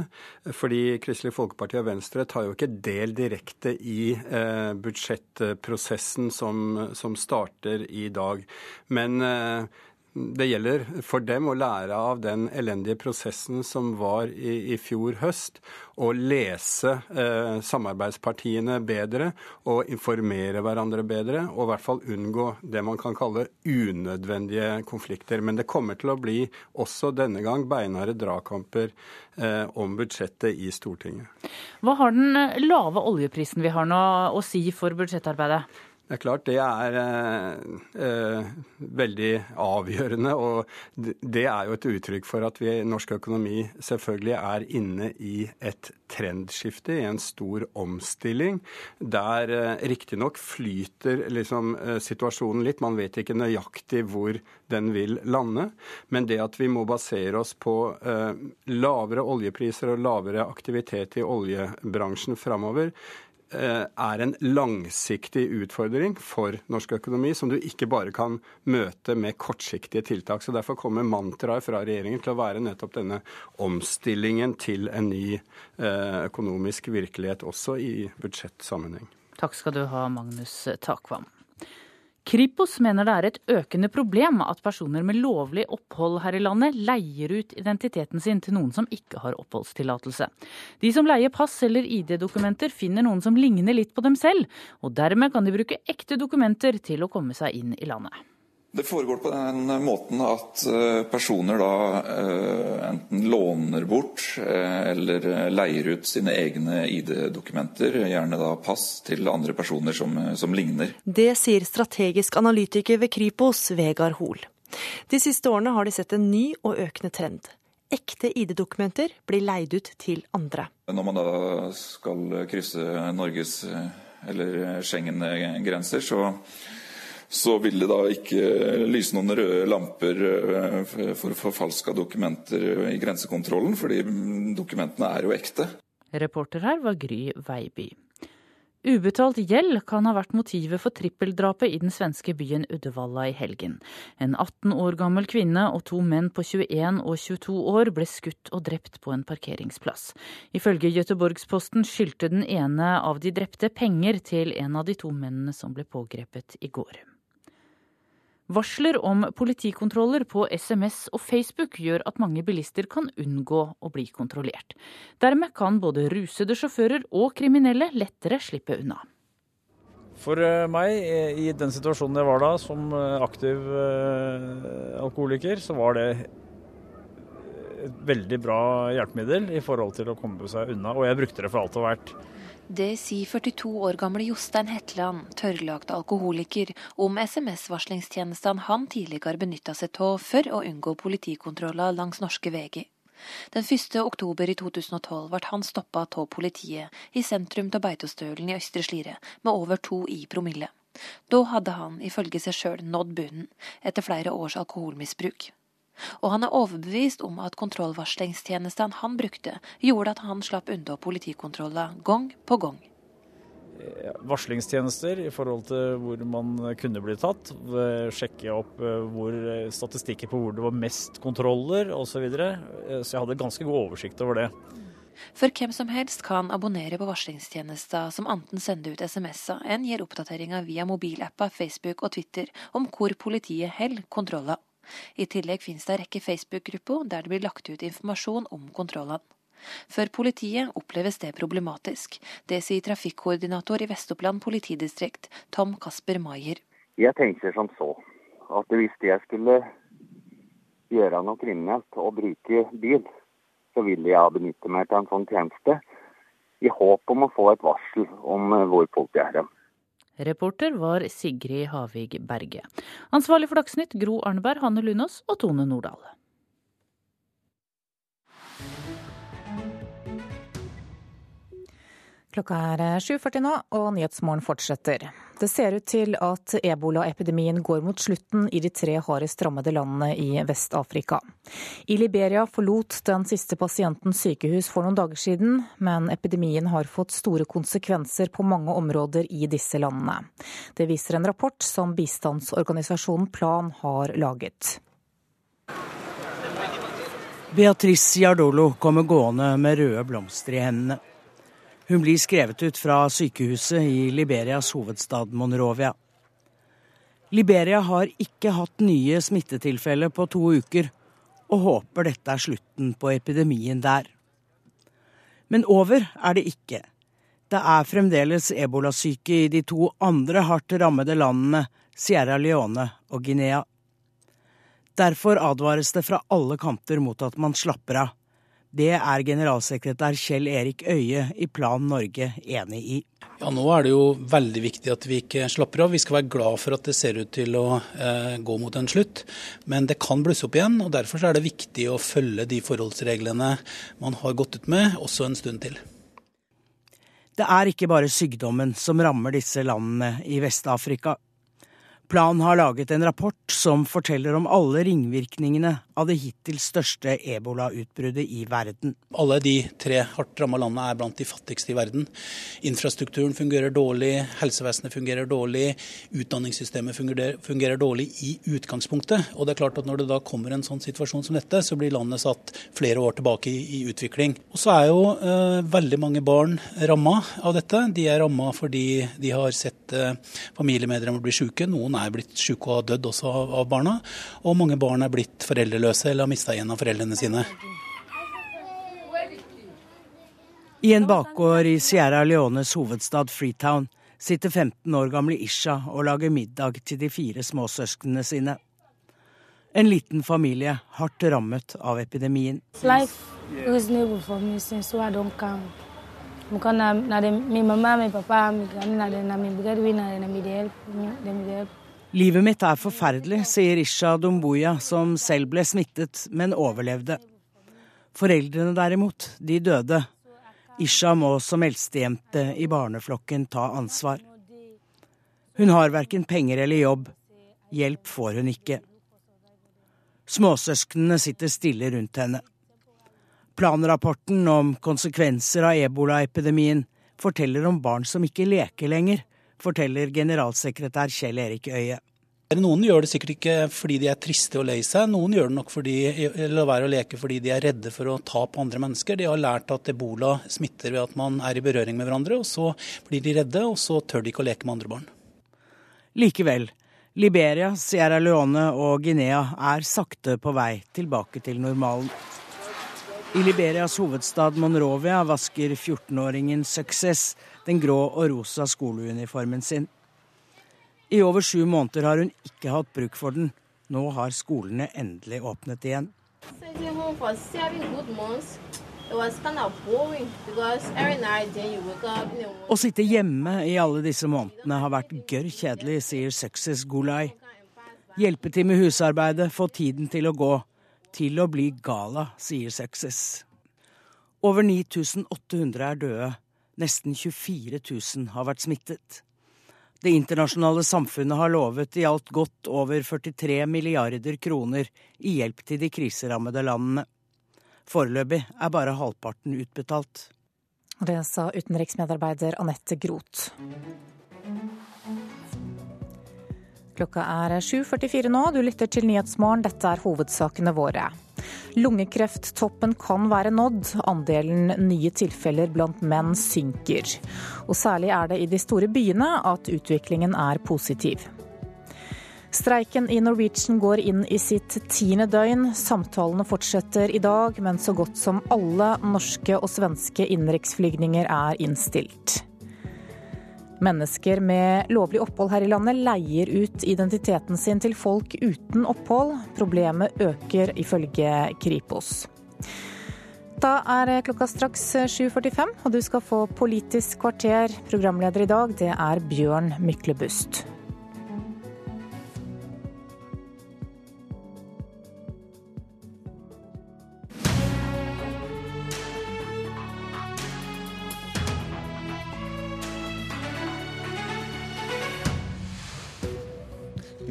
Fordi Kristelig Folkeparti og Venstre tar jo ikke del direkte i eh, budsjettprosessen som, som, starter i dag. Men eh, det gjelder for dem å lære av den elendige prosessen som var i, i fjor høst. Og lese eh, samarbeidspartiene bedre og informere hverandre bedre. Og i hvert fall unngå det man kan kalle unødvendige konflikter. Men det kommer til å bli også denne gang beinharde dragkamper eh, om budsjettet i Stortinget. Hva har den lave oljeprisen vi har nå å si for budsjettarbeidet? Det er klart det er eh, eh, veldig avgjørende. Og det er jo et uttrykk for at vi i norsk økonomi selvfølgelig er inne i et trendskifte, i en stor omstilling. Der eh, riktignok flyter liksom, eh, situasjonen litt. Man vet ikke nøyaktig hvor den vil lande. Men det at vi må basere oss på eh, lavere oljepriser og lavere aktivitet i oljebransjen framover, er en langsiktig utfordring for norsk økonomi, som du ikke bare kan møte med kortsiktige tiltak. Så Derfor kommer mantraet fra regjeringen til å være nettopp denne omstillingen til en ny eh, økonomisk virkelighet, også i budsjettsammenheng. Takk skal du ha, Magnus Takvam. Kripos mener det er et økende problem at personer med lovlig opphold her i landet leier ut identiteten sin til noen som ikke har oppholdstillatelse. De som leier pass eller ID-dokumenter finner noen som ligner litt på dem selv, og dermed kan de bruke ekte dokumenter til å komme seg inn i landet. Det foregår på den måten at eh, personer da eh, enten låner bort eh, eller leier ut sine egne ID-dokumenter, gjerne da pass, til andre personer som, som ligner. Det sier strategisk analytiker ved Kripos, Vegard Hoel. De siste årene har de sett en ny og økende trend. Ekte ID-dokumenter blir leid ut til andre. Når man da skal krysse Norges eller Schengen-grenser, så så vil det da ikke lyse noen røde lamper eh, for forfalska dokumenter i grensekontrollen, fordi dokumentene er jo ekte. Reporter her var Gry Veiby. Ubetalt gjeld kan ha vært motivet for trippeldrapet i den svenske byen Uddevalla i helgen. En 18 år gammel kvinne og to menn på 21 og 22 år ble skutt og drept på en parkeringsplass. Ifølge Göteborgsposten skyldte den ene av de drepte penger til en av de to mennene som ble pågrepet i går. Varsler om politikontroller på SMS og Facebook gjør at mange bilister kan unngå å bli kontrollert. Dermed kan både rusede sjåfører og kriminelle lettere slippe unna. For eh, meg, eh, i den situasjonen jeg var da, som eh, aktiv alkoholiker, så var det et veldig bra hjelpemiddel i forhold til å komme seg unna. Og jeg brukte det for alt og hvert. Det sier 42 år gamle Jostein Hetland, tørrlagt alkoholiker, om SMS-varslingstjenestene han tidligere benytta seg av for å unngå politikontroller langs norske veier. Den 1. oktober i 2012 ble han stoppa av politiet i sentrum av Beitostølen i Østre Slidre med over to i promille. Da hadde han ifølge seg sjøl nådd bunnen, etter flere års alkoholmisbruk. Og han er overbevist om at kontrollvarslingstjenestene han brukte, gjorde at han slapp unna politikontroller gang på gang. Varslingstjenester i forhold til hvor man kunne bli tatt. Sjekke opp eh, hvor, statistikker på hvor det var mest kontroller osv. Så, videre. Eh, så jeg hadde ganske god oversikt over det. For hvem som helst kan abonnere på varslingstjenester som enten sender ut SMS-er enn gir oppdateringer via mobilapper, Facebook og Twitter om hvor politiet holder kontroller. I tillegg finnes det en rekke Facebook-grupper der det blir lagt ut informasjon om kontrollene. For politiet oppleves det problematisk. Det sier trafikkoordinator i Vest-Oppland politidistrikt, Tom Kasper Maier. Jeg tenker som så at hvis jeg skulle gjøre noe kriminelt og bruke bil, så ville jeg benytte meg av en sånn tjeneste i håp om å få et varsel om hvor politiet er hen. Reporter var Sigrid Havig Berge. Ansvarlig for Dagsnytt Gro Arneberg, Hanne Lunås og Tone Nordahl. Klokka er 7.40 nå, og Nyhetsmorgen fortsetter. Det ser ut til at ebolaepidemien går mot slutten i de tre hardest rammede landene i Vest-Afrika. I Liberia forlot den siste pasienten sykehus for noen dager siden, men epidemien har fått store konsekvenser på mange områder i disse landene. Det viser en rapport som bistandsorganisasjonen Plan har laget. Beatrice Giardolo kommer gående med røde blomster i hendene. Hun blir skrevet ut fra sykehuset i Liberias hovedstad Monrovia. Liberia har ikke hatt nye smittetilfeller på to uker, og håper dette er slutten på epidemien der. Men over er det ikke. Det er fremdeles ebolasyke i de to andre hardt rammede landene, Sierra Leone og Guinea. Derfor advares det fra alle kanter mot at man slapper av. Det er generalsekretær Kjell Erik Øie i Plan Norge enig i. Ja, Nå er det jo veldig viktig at vi ikke slapper av. Vi skal være glad for at det ser ut til å eh, gå mot en slutt. Men det kan blusse opp igjen, og derfor er det viktig å følge de forholdsreglene man har gått ut med, også en stund til. Det er ikke bare sykdommen som rammer disse landene i Vest-Afrika. Plan har laget en rapport som forteller om alle ringvirkningene av det hittil største ebolautbruddet i verden. Alle de tre hardt ramma landene er blant de fattigste i verden. Infrastrukturen fungerer dårlig, helsevesenet fungerer dårlig, utdanningssystemet fungerer, fungerer, dårlig i utgangspunktet. Og det er klart at Når det da kommer en sånn situasjon som dette, så blir landet satt flere år tilbake i, i utvikling. Og så er jo eh, veldig mange barn ramma av dette. De er ramma fordi de har sett eh, familiemedlemmer bli syke. Noen noen er blitt syke og har dødd også av, av barna. Og mange barn er blitt foreldreløse eller har mista en av foreldrene sine. I en bakgård i Sierra Leones hovedstad Freetown sitter 15 år gamle Isha og lager middag til de fire småsøsknene sine. En liten familie hardt rammet av epidemien. Life is never for me since I don't come. Livet mitt er forferdelig, sier Isha Dumbuya, som selv ble smittet, men overlevde. Foreldrene derimot, de døde. Isha må som eldstejente i barneflokken ta ansvar. Hun har verken penger eller jobb. Hjelp får hun ikke. Småsøsknene sitter stille rundt henne. Planrapporten om konsekvenser av ebolaepidemien forteller om barn som ikke leker lenger, forteller generalsekretær Kjell Erik Øie. Noen gjør det sikkert ikke fordi de er triste og lei seg, noen gjør det nok fordi, eller være å leke fordi de er redde for å ta på andre mennesker. De har lært at ebola smitter ved at man er i berøring med hverandre, og så blir de redde, og så tør de ikke å leke med andre barn. Likevel, Liberia, Sierra Leone og Guinea er sakte på vei tilbake til normalen. I Liberias hovedstad Monrovia vasker 14-åringen Success den grå og rosa skoleuniformen sin. I over sju måneder har hun ikke hatt bruk for den. Nå har skolene endelig åpnet igjen. Å sitte hjemme i alle disse månedene har vært gørr kjedelig, sier Success Gulai. Hjelpe til med husarbeidet, få tiden til å gå til å bli gala, sier Success. Over 9800 er døde. Nesten 24 000 har vært smittet. Det internasjonale samfunnet har lovet i alt godt over 43 milliarder kroner i hjelp til de kriserammede landene. Foreløpig er bare halvparten utbetalt. Det sa utenriksmedarbeider Anette Groth. Klokka er 7.44 nå. Du lytter til Nyhetsmorgen. Dette er hovedsakene våre. Lungekrefttoppen kan være nådd. Andelen nye tilfeller blant menn synker. Og særlig er det i de store byene at utviklingen er positiv. Streiken i Norwegian går inn i sitt tiende døgn. Samtalene fortsetter i dag, men så godt som alle norske og svenske innenriksflygninger er innstilt. Mennesker med lovlig opphold her i landet leier ut identiteten sin til folk uten opphold. Problemet øker ifølge Kripos. Da er klokka straks 7.45, og du skal få Politisk kvarter. Programleder i dag, det er Bjørn Myklebust.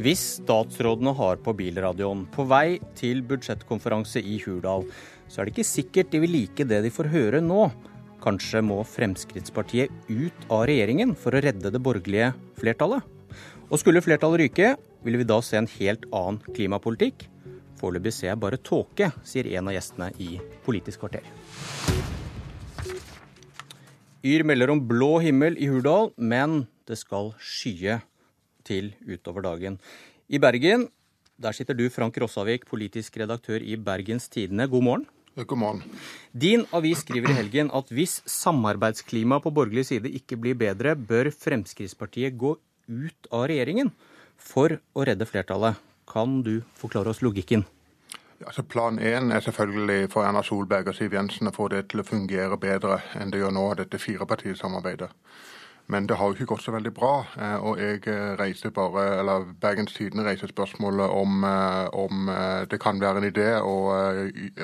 Hvis statsrådene har på bilradioen på vei til budsjettkonferanse i Hurdal, så er det ikke sikkert de vil like det de får høre nå. Kanskje må Fremskrittspartiet ut av regjeringen for å redde det borgerlige flertallet? Og skulle flertallet ryke, ville vi da se en helt annen klimapolitikk? Foreløpig ser jeg bare tåke, sier en av gjestene i Politisk kvarter. Yr melder om blå himmel i Hurdal, men det skal skye til utover dagen. I Bergen, der sitter du, Frank Rossavik, politisk redaktør i Bergens Tidende. God morgen. God morgen. Din avis skriver i helgen at hvis samarbeidsklimaet på borgerlig side ikke blir bedre, bør Fremskrittspartiet gå ut av regjeringen for å redde flertallet. Kan du forklare oss logikken? Altså plan én er selvfølgelig for Erna Solberg og Siv Jensen å få det til å fungere bedre enn det gjør nå, dette firepartisamarbeidet. Men det har jo ikke gått så veldig bra. Eh, og jeg eh, reiser bare, eller Bergens Tidende reiser spørsmålet om, eh, om det kan være en idé å,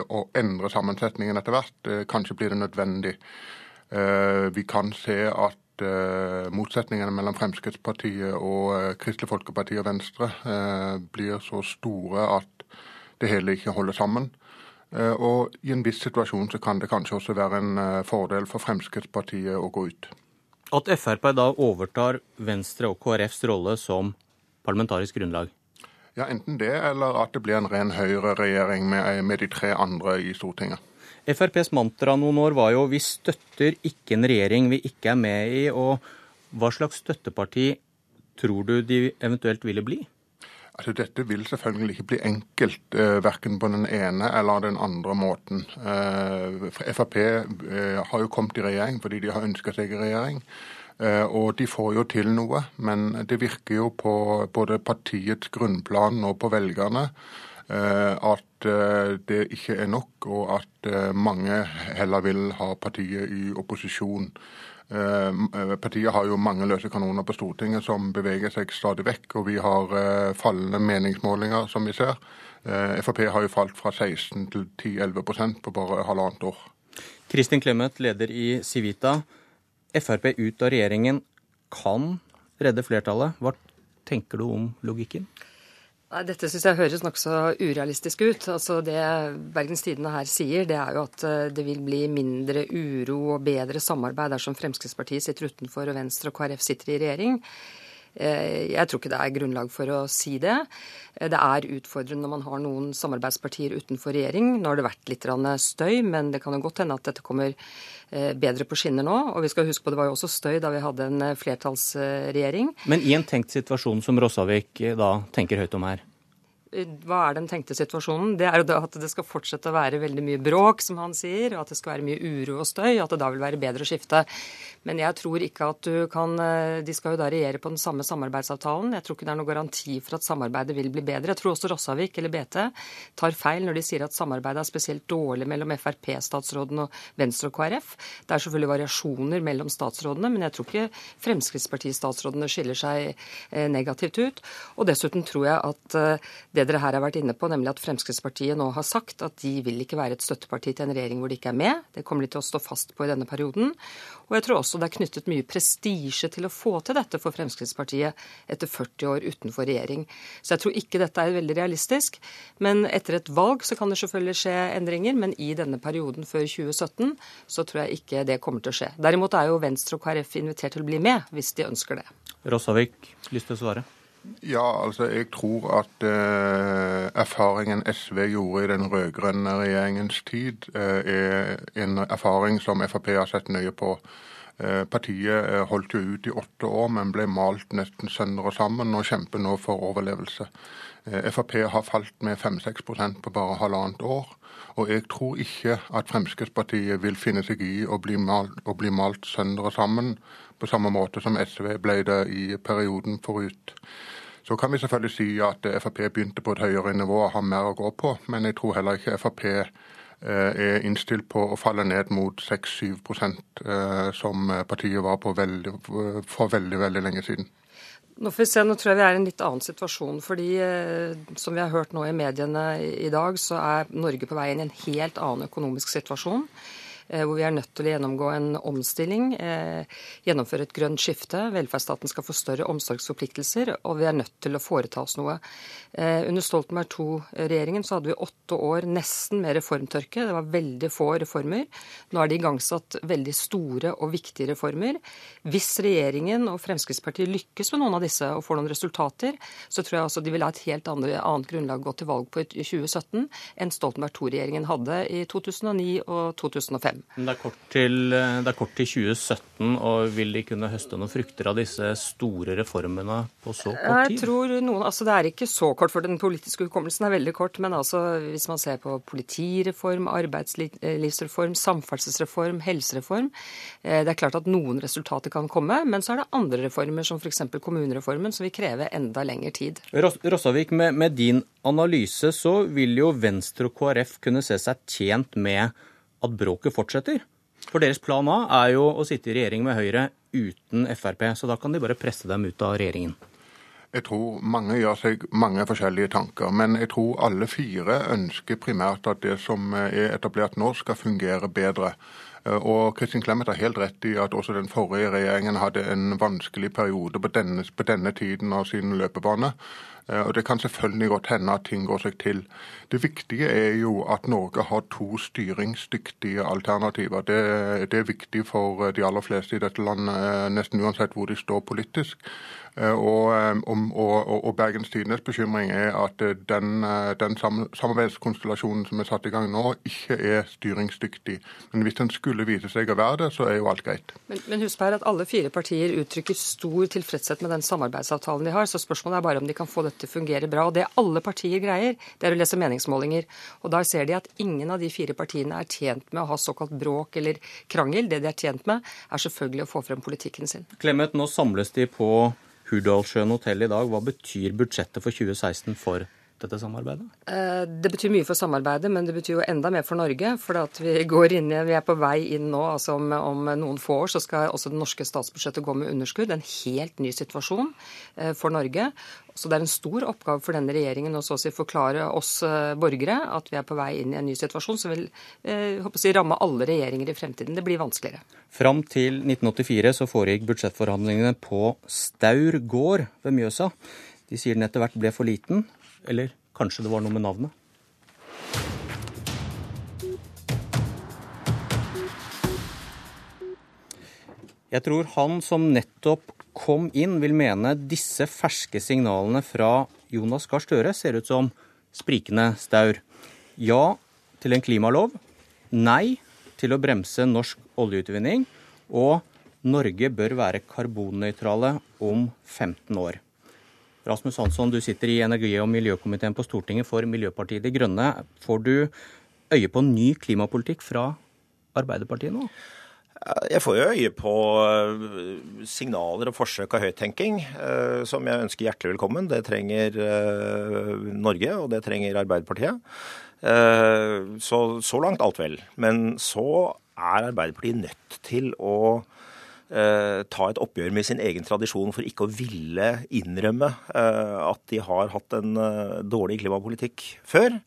å endre sammensetningen etter hvert. Kanskje blir det nødvendig. Vi kan se at motsetningene mellom Fremskrittspartiet og Kristelig Folkeparti og Venstre blir så store at det hele ikke holder sammen. Og i en viss situasjon så kan det kanskje også være en fordel for Fremskrittspartiet å gå ut. At Frp da overtar Venstre og KrFs rolle som parlamentarisk grunnlag? Ja, Enten det, eller at det blir en ren høyreregjering med, med de tre andre i Stortinget. FrPs mantra noen år var jo 'vi støtter ikke en regjering vi ikke er med i'. og Hva slags støtteparti tror du de eventuelt ville bli? Altså, dette vil selvfølgelig ikke bli enkelt, eh, verken på den ene eller den andre måten. Eh, Frp eh, har jo kommet i regjering fordi de har ønska seg regjering. Eh, og de får jo til noe, men det virker jo på både partiets grunnplan og på velgerne eh, at eh, det ikke er nok, og at mange heller vil ha partiet i opposisjon. Eh, eh, partiet har jo mange løse kanoner på Stortinget som beveger seg stadig vekk, og vi har eh, fallende meningsmålinger, som vi ser. Frp har jo falt fra 16 til 10-11% på bare halvannet år. Kristin Clemet, leder i Civita. Frp ut av regjeringen kan redde flertallet. Hva tenker du om logikken? Nei, Dette syns jeg høres nokså urealistisk ut. Altså Det Bergens Tidende her sier, det er jo at eh, det vil bli mindre uro og bedre samarbeid dersom Fremskrittspartiet sitter utenfor og Venstre og KrF sitter i regjering. Eh, jeg tror ikke det er grunnlag for å si det. Eh, det er utfordrende når man har noen samarbeidspartier utenfor regjering. Nå har det vært litt støy, men det kan jo godt hende at dette kommer bedre på skinner nå. Og vi skal huske på det var jo også støy da vi hadde en flertallsregjering. Men i en tenkt situasjon som Rossavik da tenker høyt om her? Hva er den tenkte situasjonen? Det er jo at det skal fortsette å være veldig mye bråk, som han sier, og at det skal være mye uro og støy, og at det da vil være bedre å skifte. Men jeg tror ikke at du kan eh, De skal jo da regjere på den samme samarbeidsavtalen. Jeg tror ikke det er noen garanti for at samarbeidet vil bli bedre. Jeg tror også Rossavik eller BT tar feil når de sier at samarbeidet er spesielt dårlig mellom Frp-statsråden og Venstre og KrF. Det er selvfølgelig variasjoner mellom statsrådene, men jeg tror ikke Fremskrittsparti-statsrådene skiller seg eh, negativt ut. Og dessuten tror jeg at eh, det dere her har vært inne på, nemlig at Fremskrittspartiet nå har sagt at de vil ikke være et støtteparti til en regjering hvor de ikke er med. Det kommer de til å stå fast på i denne perioden. Og jeg tror også det er knyttet mye prestisje til å få til dette for Fremskrittspartiet etter 40 år utenfor regjering. Så jeg tror ikke dette er veldig realistisk. Men etter et valg så kan det selvfølgelig skje endringer, men i denne perioden før 2017 så tror jeg ikke det kommer til å skje. Derimot er jo Venstre og KrF invitert til å bli med, hvis de ønsker det. Rossavik, lyst til å svare? Ja, altså jeg tror at eh, erfaringen SV gjorde i den rød-grønne regjeringens tid, eh, er en erfaring som Frp har sett nøye på. Eh, partiet eh, holdt jo ut i åtte år, men ble malt nesten sønder og sammen og kjemper nå for overlevelse. Eh, Frp har falt med 5-6% på bare halvannet år. Og jeg tror ikke at Fremskrittspartiet vil finne seg i å bli malt, å bli malt sønder og sammen på samme måte som SV ble det i perioden forut. Så kan vi selvfølgelig si at Frp begynte på et høyere nivå og har mer å gå på, men jeg tror heller ikke Frp er innstilt på å falle ned mot 6-7% som partiet var på veldig, for veldig, veldig lenge siden. Nå får vi se, nå tror jeg vi er i en litt annen situasjon. fordi Som vi har hørt nå i mediene i dag, så er Norge på vei inn i en helt annen økonomisk situasjon. Eh, hvor vi er nødt til å gjennomgå en omstilling, eh, gjennomføre et grønt skifte. Velferdsstaten skal få større omsorgsforpliktelser, og vi er nødt til å foreta oss noe. Eh, under Stoltenberg II-regjeringen så hadde vi åtte år nesten med reformtørke. Det var veldig få reformer. Nå er det igangsatt veldig store og viktige reformer. Hvis regjeringen og Fremskrittspartiet lykkes med noen av disse og får noen resultater, så tror jeg altså de vil ha et helt annet, annet grunnlag å gå til valg på i 2017 enn Stoltenberg II-regjeringen hadde i 2009 og 2005. Men det er, kort til, det er kort til 2017, og vil de kunne høste noen frukter av disse store reformene på så kort tid? Jeg tror noen, altså Det er ikke så kort, for den politiske hukommelsen er veldig kort. Men altså, hvis man ser på politireform, arbeidslivsreform, samferdselsreform, helsereform eh, Det er klart at noen resultater kan komme, men så er det andre reformer, som f.eks. kommunereformen, som vil kreve enda lengre tid. Rossavik, med, med din analyse så vil jo Venstre og KrF kunne se seg tjent med at bråket fortsetter. For deres plan A er jo å sitte i regjering med Høyre uten Frp, så da kan de bare presse dem ut av regjeringen. Jeg tror mange gjør seg mange forskjellige tanker, men jeg tror alle fire ønsker primært at det som er etablert nå, skal fungere bedre. Og Kristin Clemet har helt rett i at også den forrige regjeringen hadde en vanskelig periode på denne, på denne tiden av sin løpebane. Eh, og Det kan selvfølgelig godt hende at ting går seg til. Det viktige er jo at Norge har to styringsdyktige alternativer. Det, det er viktig for de aller fleste i dette landet, eh, nesten uansett hvor de står politisk. Eh, og, og, og Bergens Tidenes bekymring er at den, den samarbeidskonstellasjonen som er satt i gang nå, ikke er styringsdyktig. Men hvis den skulle vise seg å være det, så er jo alt greit. Men, men husk her at alle fire partier uttrykker stor tilfredshet med den samarbeidsavtalen de har. Så spørsmålet er bare om de kan få dette til å fungere bra. Og det alle partier greier, det er å lese meningsmålinger. Og da ser de at ingen av de fire partiene er tjent med å ha såkalt bråk eller krangel. Det de er tjent med, er selvfølgelig å få frem politikken sin. Clemet, nå samles de på Hurdalssjøen hotell i dag. Hva betyr budsjettet for 2016 for dette samarbeidet? Eh, det betyr mye for samarbeidet, men det betyr jo enda mer for Norge. For vi, går inn, vi er på vei inn nå. altså om, om, noen få år så skal også det norske statsbudsjettet gå med underskudd. En helt ny situasjon eh, for Norge. Så det er en stor oppgave for denne regjeringen å så å si forklare oss eh, borgere at vi er på vei inn i en ny situasjon som vil eh, si, ramme alle regjeringer i fremtiden. Det blir vanskeligere. Fram til 1984 så foregikk budsjettforhandlingene på Staur gård ved Mjøsa. De sier den etter hvert ble for liten, eller kanskje det var noe med navnet? Jeg tror han som nettopp kom inn, vil mene disse ferske signalene fra Jonas Gahr Støre ser ut som sprikende staur. Ja til en klimalov. Nei til å bremse norsk oljeutvinning, og Norge bør være karbonnøytrale om 15 år. Rasmus Hansson, du sitter i energi- og miljøkomiteen på Stortinget for Miljøpartiet De Grønne. Får du øye på ny klimapolitikk fra Arbeiderpartiet nå? Jeg får jo øye på eh, signaler og forsøk av høyttenking, eh, som jeg ønsker hjertelig velkommen. Det trenger eh, Norge, og det trenger Arbeiderpartiet. Så, så langt alt vel. Men så er Arbeiderpartiet nødt til å ta et oppgjør med sin egen tradisjon for ikke å ville innrømme at de har hatt en dårlig klimapolitikk før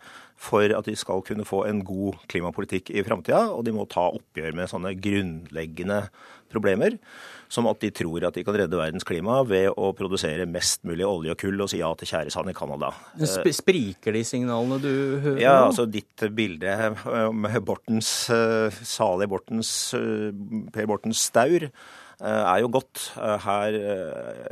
for at de skal kunne få en god klimapolitikk i framtida. Og de må ta oppgjør med sånne grunnleggende problemer som at de tror at de kan redde verdens klima ved å produsere mest mulig olje og kull og si ja til tjæresand i Canada. Sp spriker de signalene du hører? Ja, altså ditt bilde med Bortens, eh, salig Bortens, eh, Per Bortens staur eh, er jo godt. Her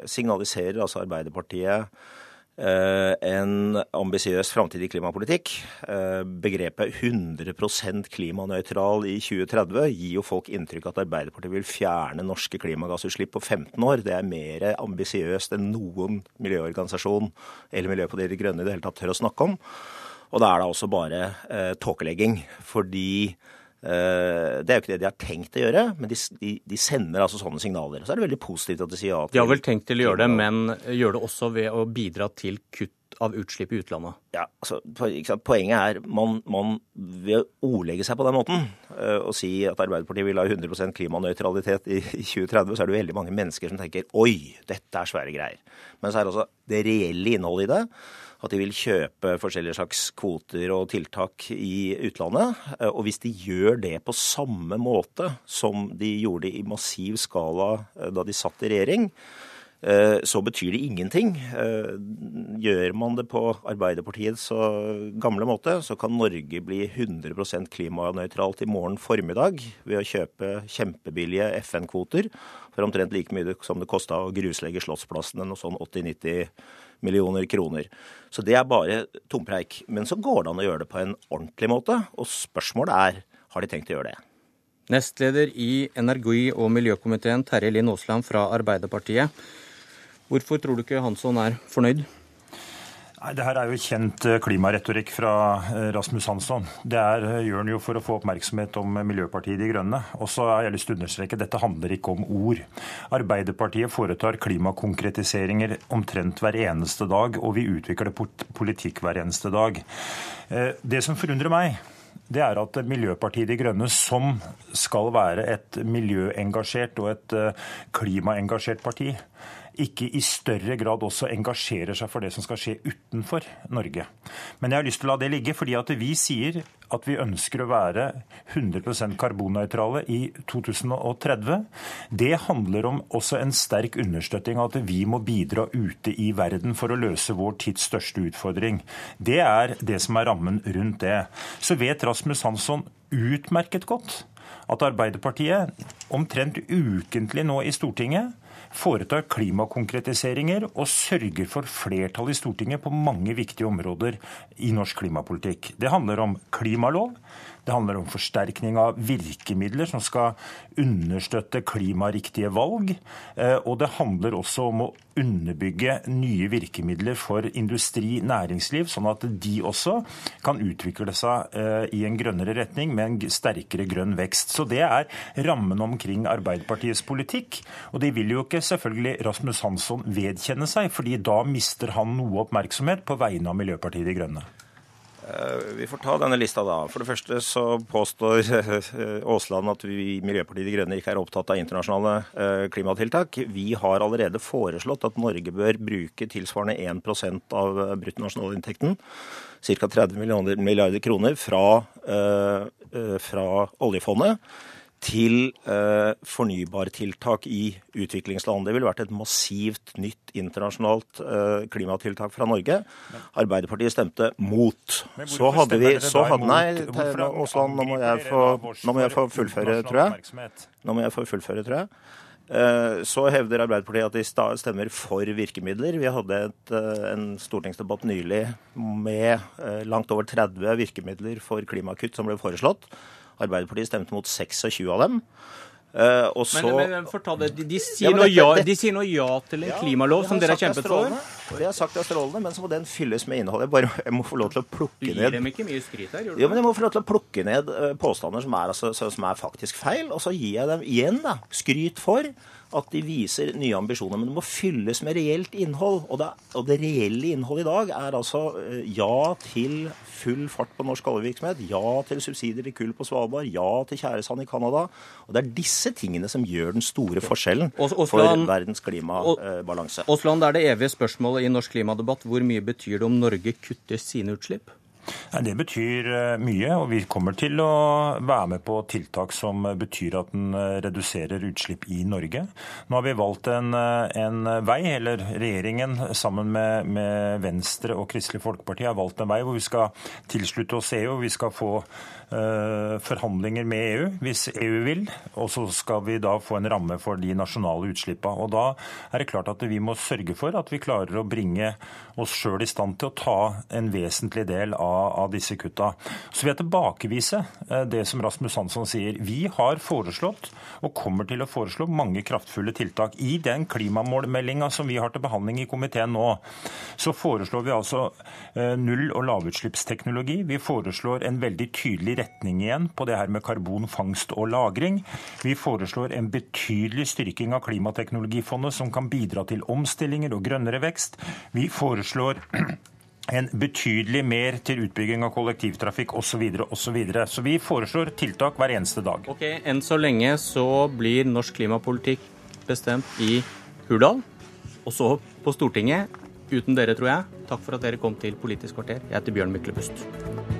signaliserer altså Arbeiderpartiet Eh, en ambisiøs framtidig klimapolitikk. Eh, begrepet 100% klimanøytral i 2030 gir jo folk inntrykk at Arbeiderpartiet vil fjerne norske klimagassutslipp på 15 år. Det er mer ambisiøst enn noen miljøorganisasjon eller Miljøpartiet De Grønne i det hele tatt tør å snakke om. Og da er det også bare eh, tåkelegging. Fordi Eh, det er jo ikke det de har tenkt å gjøre, men de, de, de, sender altså sånne signaler. Så er det veldig positivt at de sier ja. Til, de har vel tenkt til å gjøre det, men gjør det også ved å bidra til kutt av utslipp i utlandet? Ja, altså, Poenget er man, man ved å ordlegge seg på den måten uh, og si at Arbeiderpartiet vil ha 100 klimanøytralitet i, i 2030, så er det veldig mange mennesker som tenker oi, dette er svære greier. Men så er det også det reelle innholdet i det. At de vil kjøpe forskjellige slags kvoter og tiltak i utlandet. Uh, og hvis de gjør det på samme måte som de gjorde i massiv skala uh, da de satt i regjering, Eh, så betyr det ingenting. Eh, gjør man det på Arbeiderpartiets gamle måte, så kan Norge bli 100% klimanøytralt i morgen formiddag ved å kjøpe kjempebillige FN-kvoter for omtrent like mye som det kosta å gruslegge Slottsplassen, noe sånn 80-90 millioner kroner. Så det er bare tompreik. Men så går det an å gjøre det på en ordentlig måte, og spørsmålet er har de tenkt å gjøre det. Nestleder i energi- og miljøkomiteen, Terje Linn Aasland fra Arbeiderpartiet. Hvorfor tror du ikke Hansson er fornøyd? Nei, Det her er jo kjent eh, klimaretorikk fra eh, Rasmus Hansson. Det er, eh, gjør han jo for å få oppmerksomhet om Miljøpartiet De Grønne. Og så har jeg lyst til å understreke dette handler ikke om ord. Arbeiderpartiet foretar klimakonkretiseringer omtrent hver eneste dag, og vi utvikler politikk hver eneste dag. Det som forundrer meg, det er at Miljøpartiet De Grønne, som skal være et miljøengasjert og et klimaengasjert parti, ikke i større grad også engasjerer seg for det som skal skje utenfor Norge. Men jeg har lyst til å la det ligge, fordi at vi sier at vi ønsker å være 100% karbonnøytrale i 2030. Det handler om også en sterk understøtting av at vi må bidra ute i verden for å løse vår tids største utfordring. Det er det som er rammen rundt det. Så vet Rasmus Hansson utmerket godt at Arbeiderpartiet omtrent ukentlig nå i Stortinget foretar klimakonkretiseringer og sørger for flertall i Stortinget på mange viktige områder i norsk klimapolitikk. Det handler om klimalov. Det handler om forsterkning av virkemidler som skal understøtte klimariktige valg. Eh, og det handler også om å underbygge nye virkemidler for industri, næringsliv, sånn at de også kan utvikle seg eh, i en grønnere retning med en sterkere grønn vekst. Så det er rammen omkring Arbeiderpartiets politikk. Og det vil jo ikke selvfølgelig Rasmus Hansson vedkjenne seg, fordi da mister han noe oppmerksomhet på vegne av Miljøpartiet De Grønne. Eh, vi får ta denne lista da. For det første så påstår eh, Aasland at vi i Miljøpartiet De Grønne ikke er opptatt av internasjonale eh, klimatiltak. Vi har allerede foreslått at Norge bør bruke tilsvarende 1% av bruttonasjonalinntekten, ca. 30 milliarder kroner, fra, fra oljefondet til eh, fornybartiltak i utviklingsland. Det ville vært et massivt nytt internasjonalt eh, klimatiltak fra Norge. Arbeiderpartiet stemte mot. Så hadde vi så hadde, Nei, Aasland, nå nå må jeg få fullføre, tror jeg. Nå må jeg få fullføre, tror jeg. Så hevder Arbeiderpartiet at de stemmer for virkemidler. Vi hadde et, eh, en stortingsdebatt nylig med eh, langt over 30 virkemidler for klimakutt som ble foreslått. Arbeiderpartiet stemte mot 26 av dem. Uh, og så, men, men, men de, de, sier ja, ja, de, sier noe ja til en ja, klimalov som dere har kjempet for. Det har sagt er strålende, men så må den fylles med innhold. Jeg, bare, jeg må få lov til å plukke ned Du gir dem ikke mye skryt her? Jo, men Jeg må få lov til å plukke ned uh, påstander som er, altså, som er, faktisk feil. Og så gir jeg dem igjen da, skryt for at de viser nye ambisjoner. Men det må fylles med reelt innhold. Og det, og det reelle innholdet i dag er altså eh, ja til full fart på norsk oljevirksomhet, ja til subsidier til kull på Svalbard, ja til tjæresand i Canada. Og det er disse tingene som gjør den store forskjellen for verdens klimabalanse. Aasland, det er det evige spørsmålet i norsk klimadebatt. Hvor mye betyr det om Norge kutter sine utslipp? Det betyr eh, mye, og vi kommer til å være med på tiltak som betyr at den eh, reduserer utslipp i Norge. Nå har vi valgt en, eh, en vei, eller regjeringen sammen med, med, Venstre og Kristelig Folkeparti har valgt en vei hvor vi skal tilslutte oss EU. Vi skal få forhandlinger med EU hvis EU vil, og så skal vi da få en ramme for de nasjonale utslippene. Og da er det klart at vi må sørge for at vi klarer å bringe oss sjøl i stand til å ta en vesentlig del av av, disse kutta. Så vil jeg tilbakevise eh, det som Rasmus Hansson sier. Vi har foreslått, og kommer til å foreslå, mange kraftfulle tiltak. I den klimamålmeldinga som vi har til behandling i komiteen nå, så foreslår vi altså eh, null- og lavutslippsteknologi. Vi foreslår en veldig tydelig retning igjen på det her med karbonfangst og -lagring. Vi foreslår en betydelig styrking av klimateknologifondet som kan bidra til omstillinger og grønnere vekst. Vi foreslår en betydelig mer til utbygging av kollektivtrafikk osv. Så, videre, og så, videre. så vi foreslår tiltak hver eneste dag. Ok, Enn så lenge så blir norsk klimapolitikk bestemt i Hurdal, og så på Stortinget. Uten dere, tror jeg. Takk for at dere kom til Politisk kvarter. Jeg heter Bjørn Myklebust.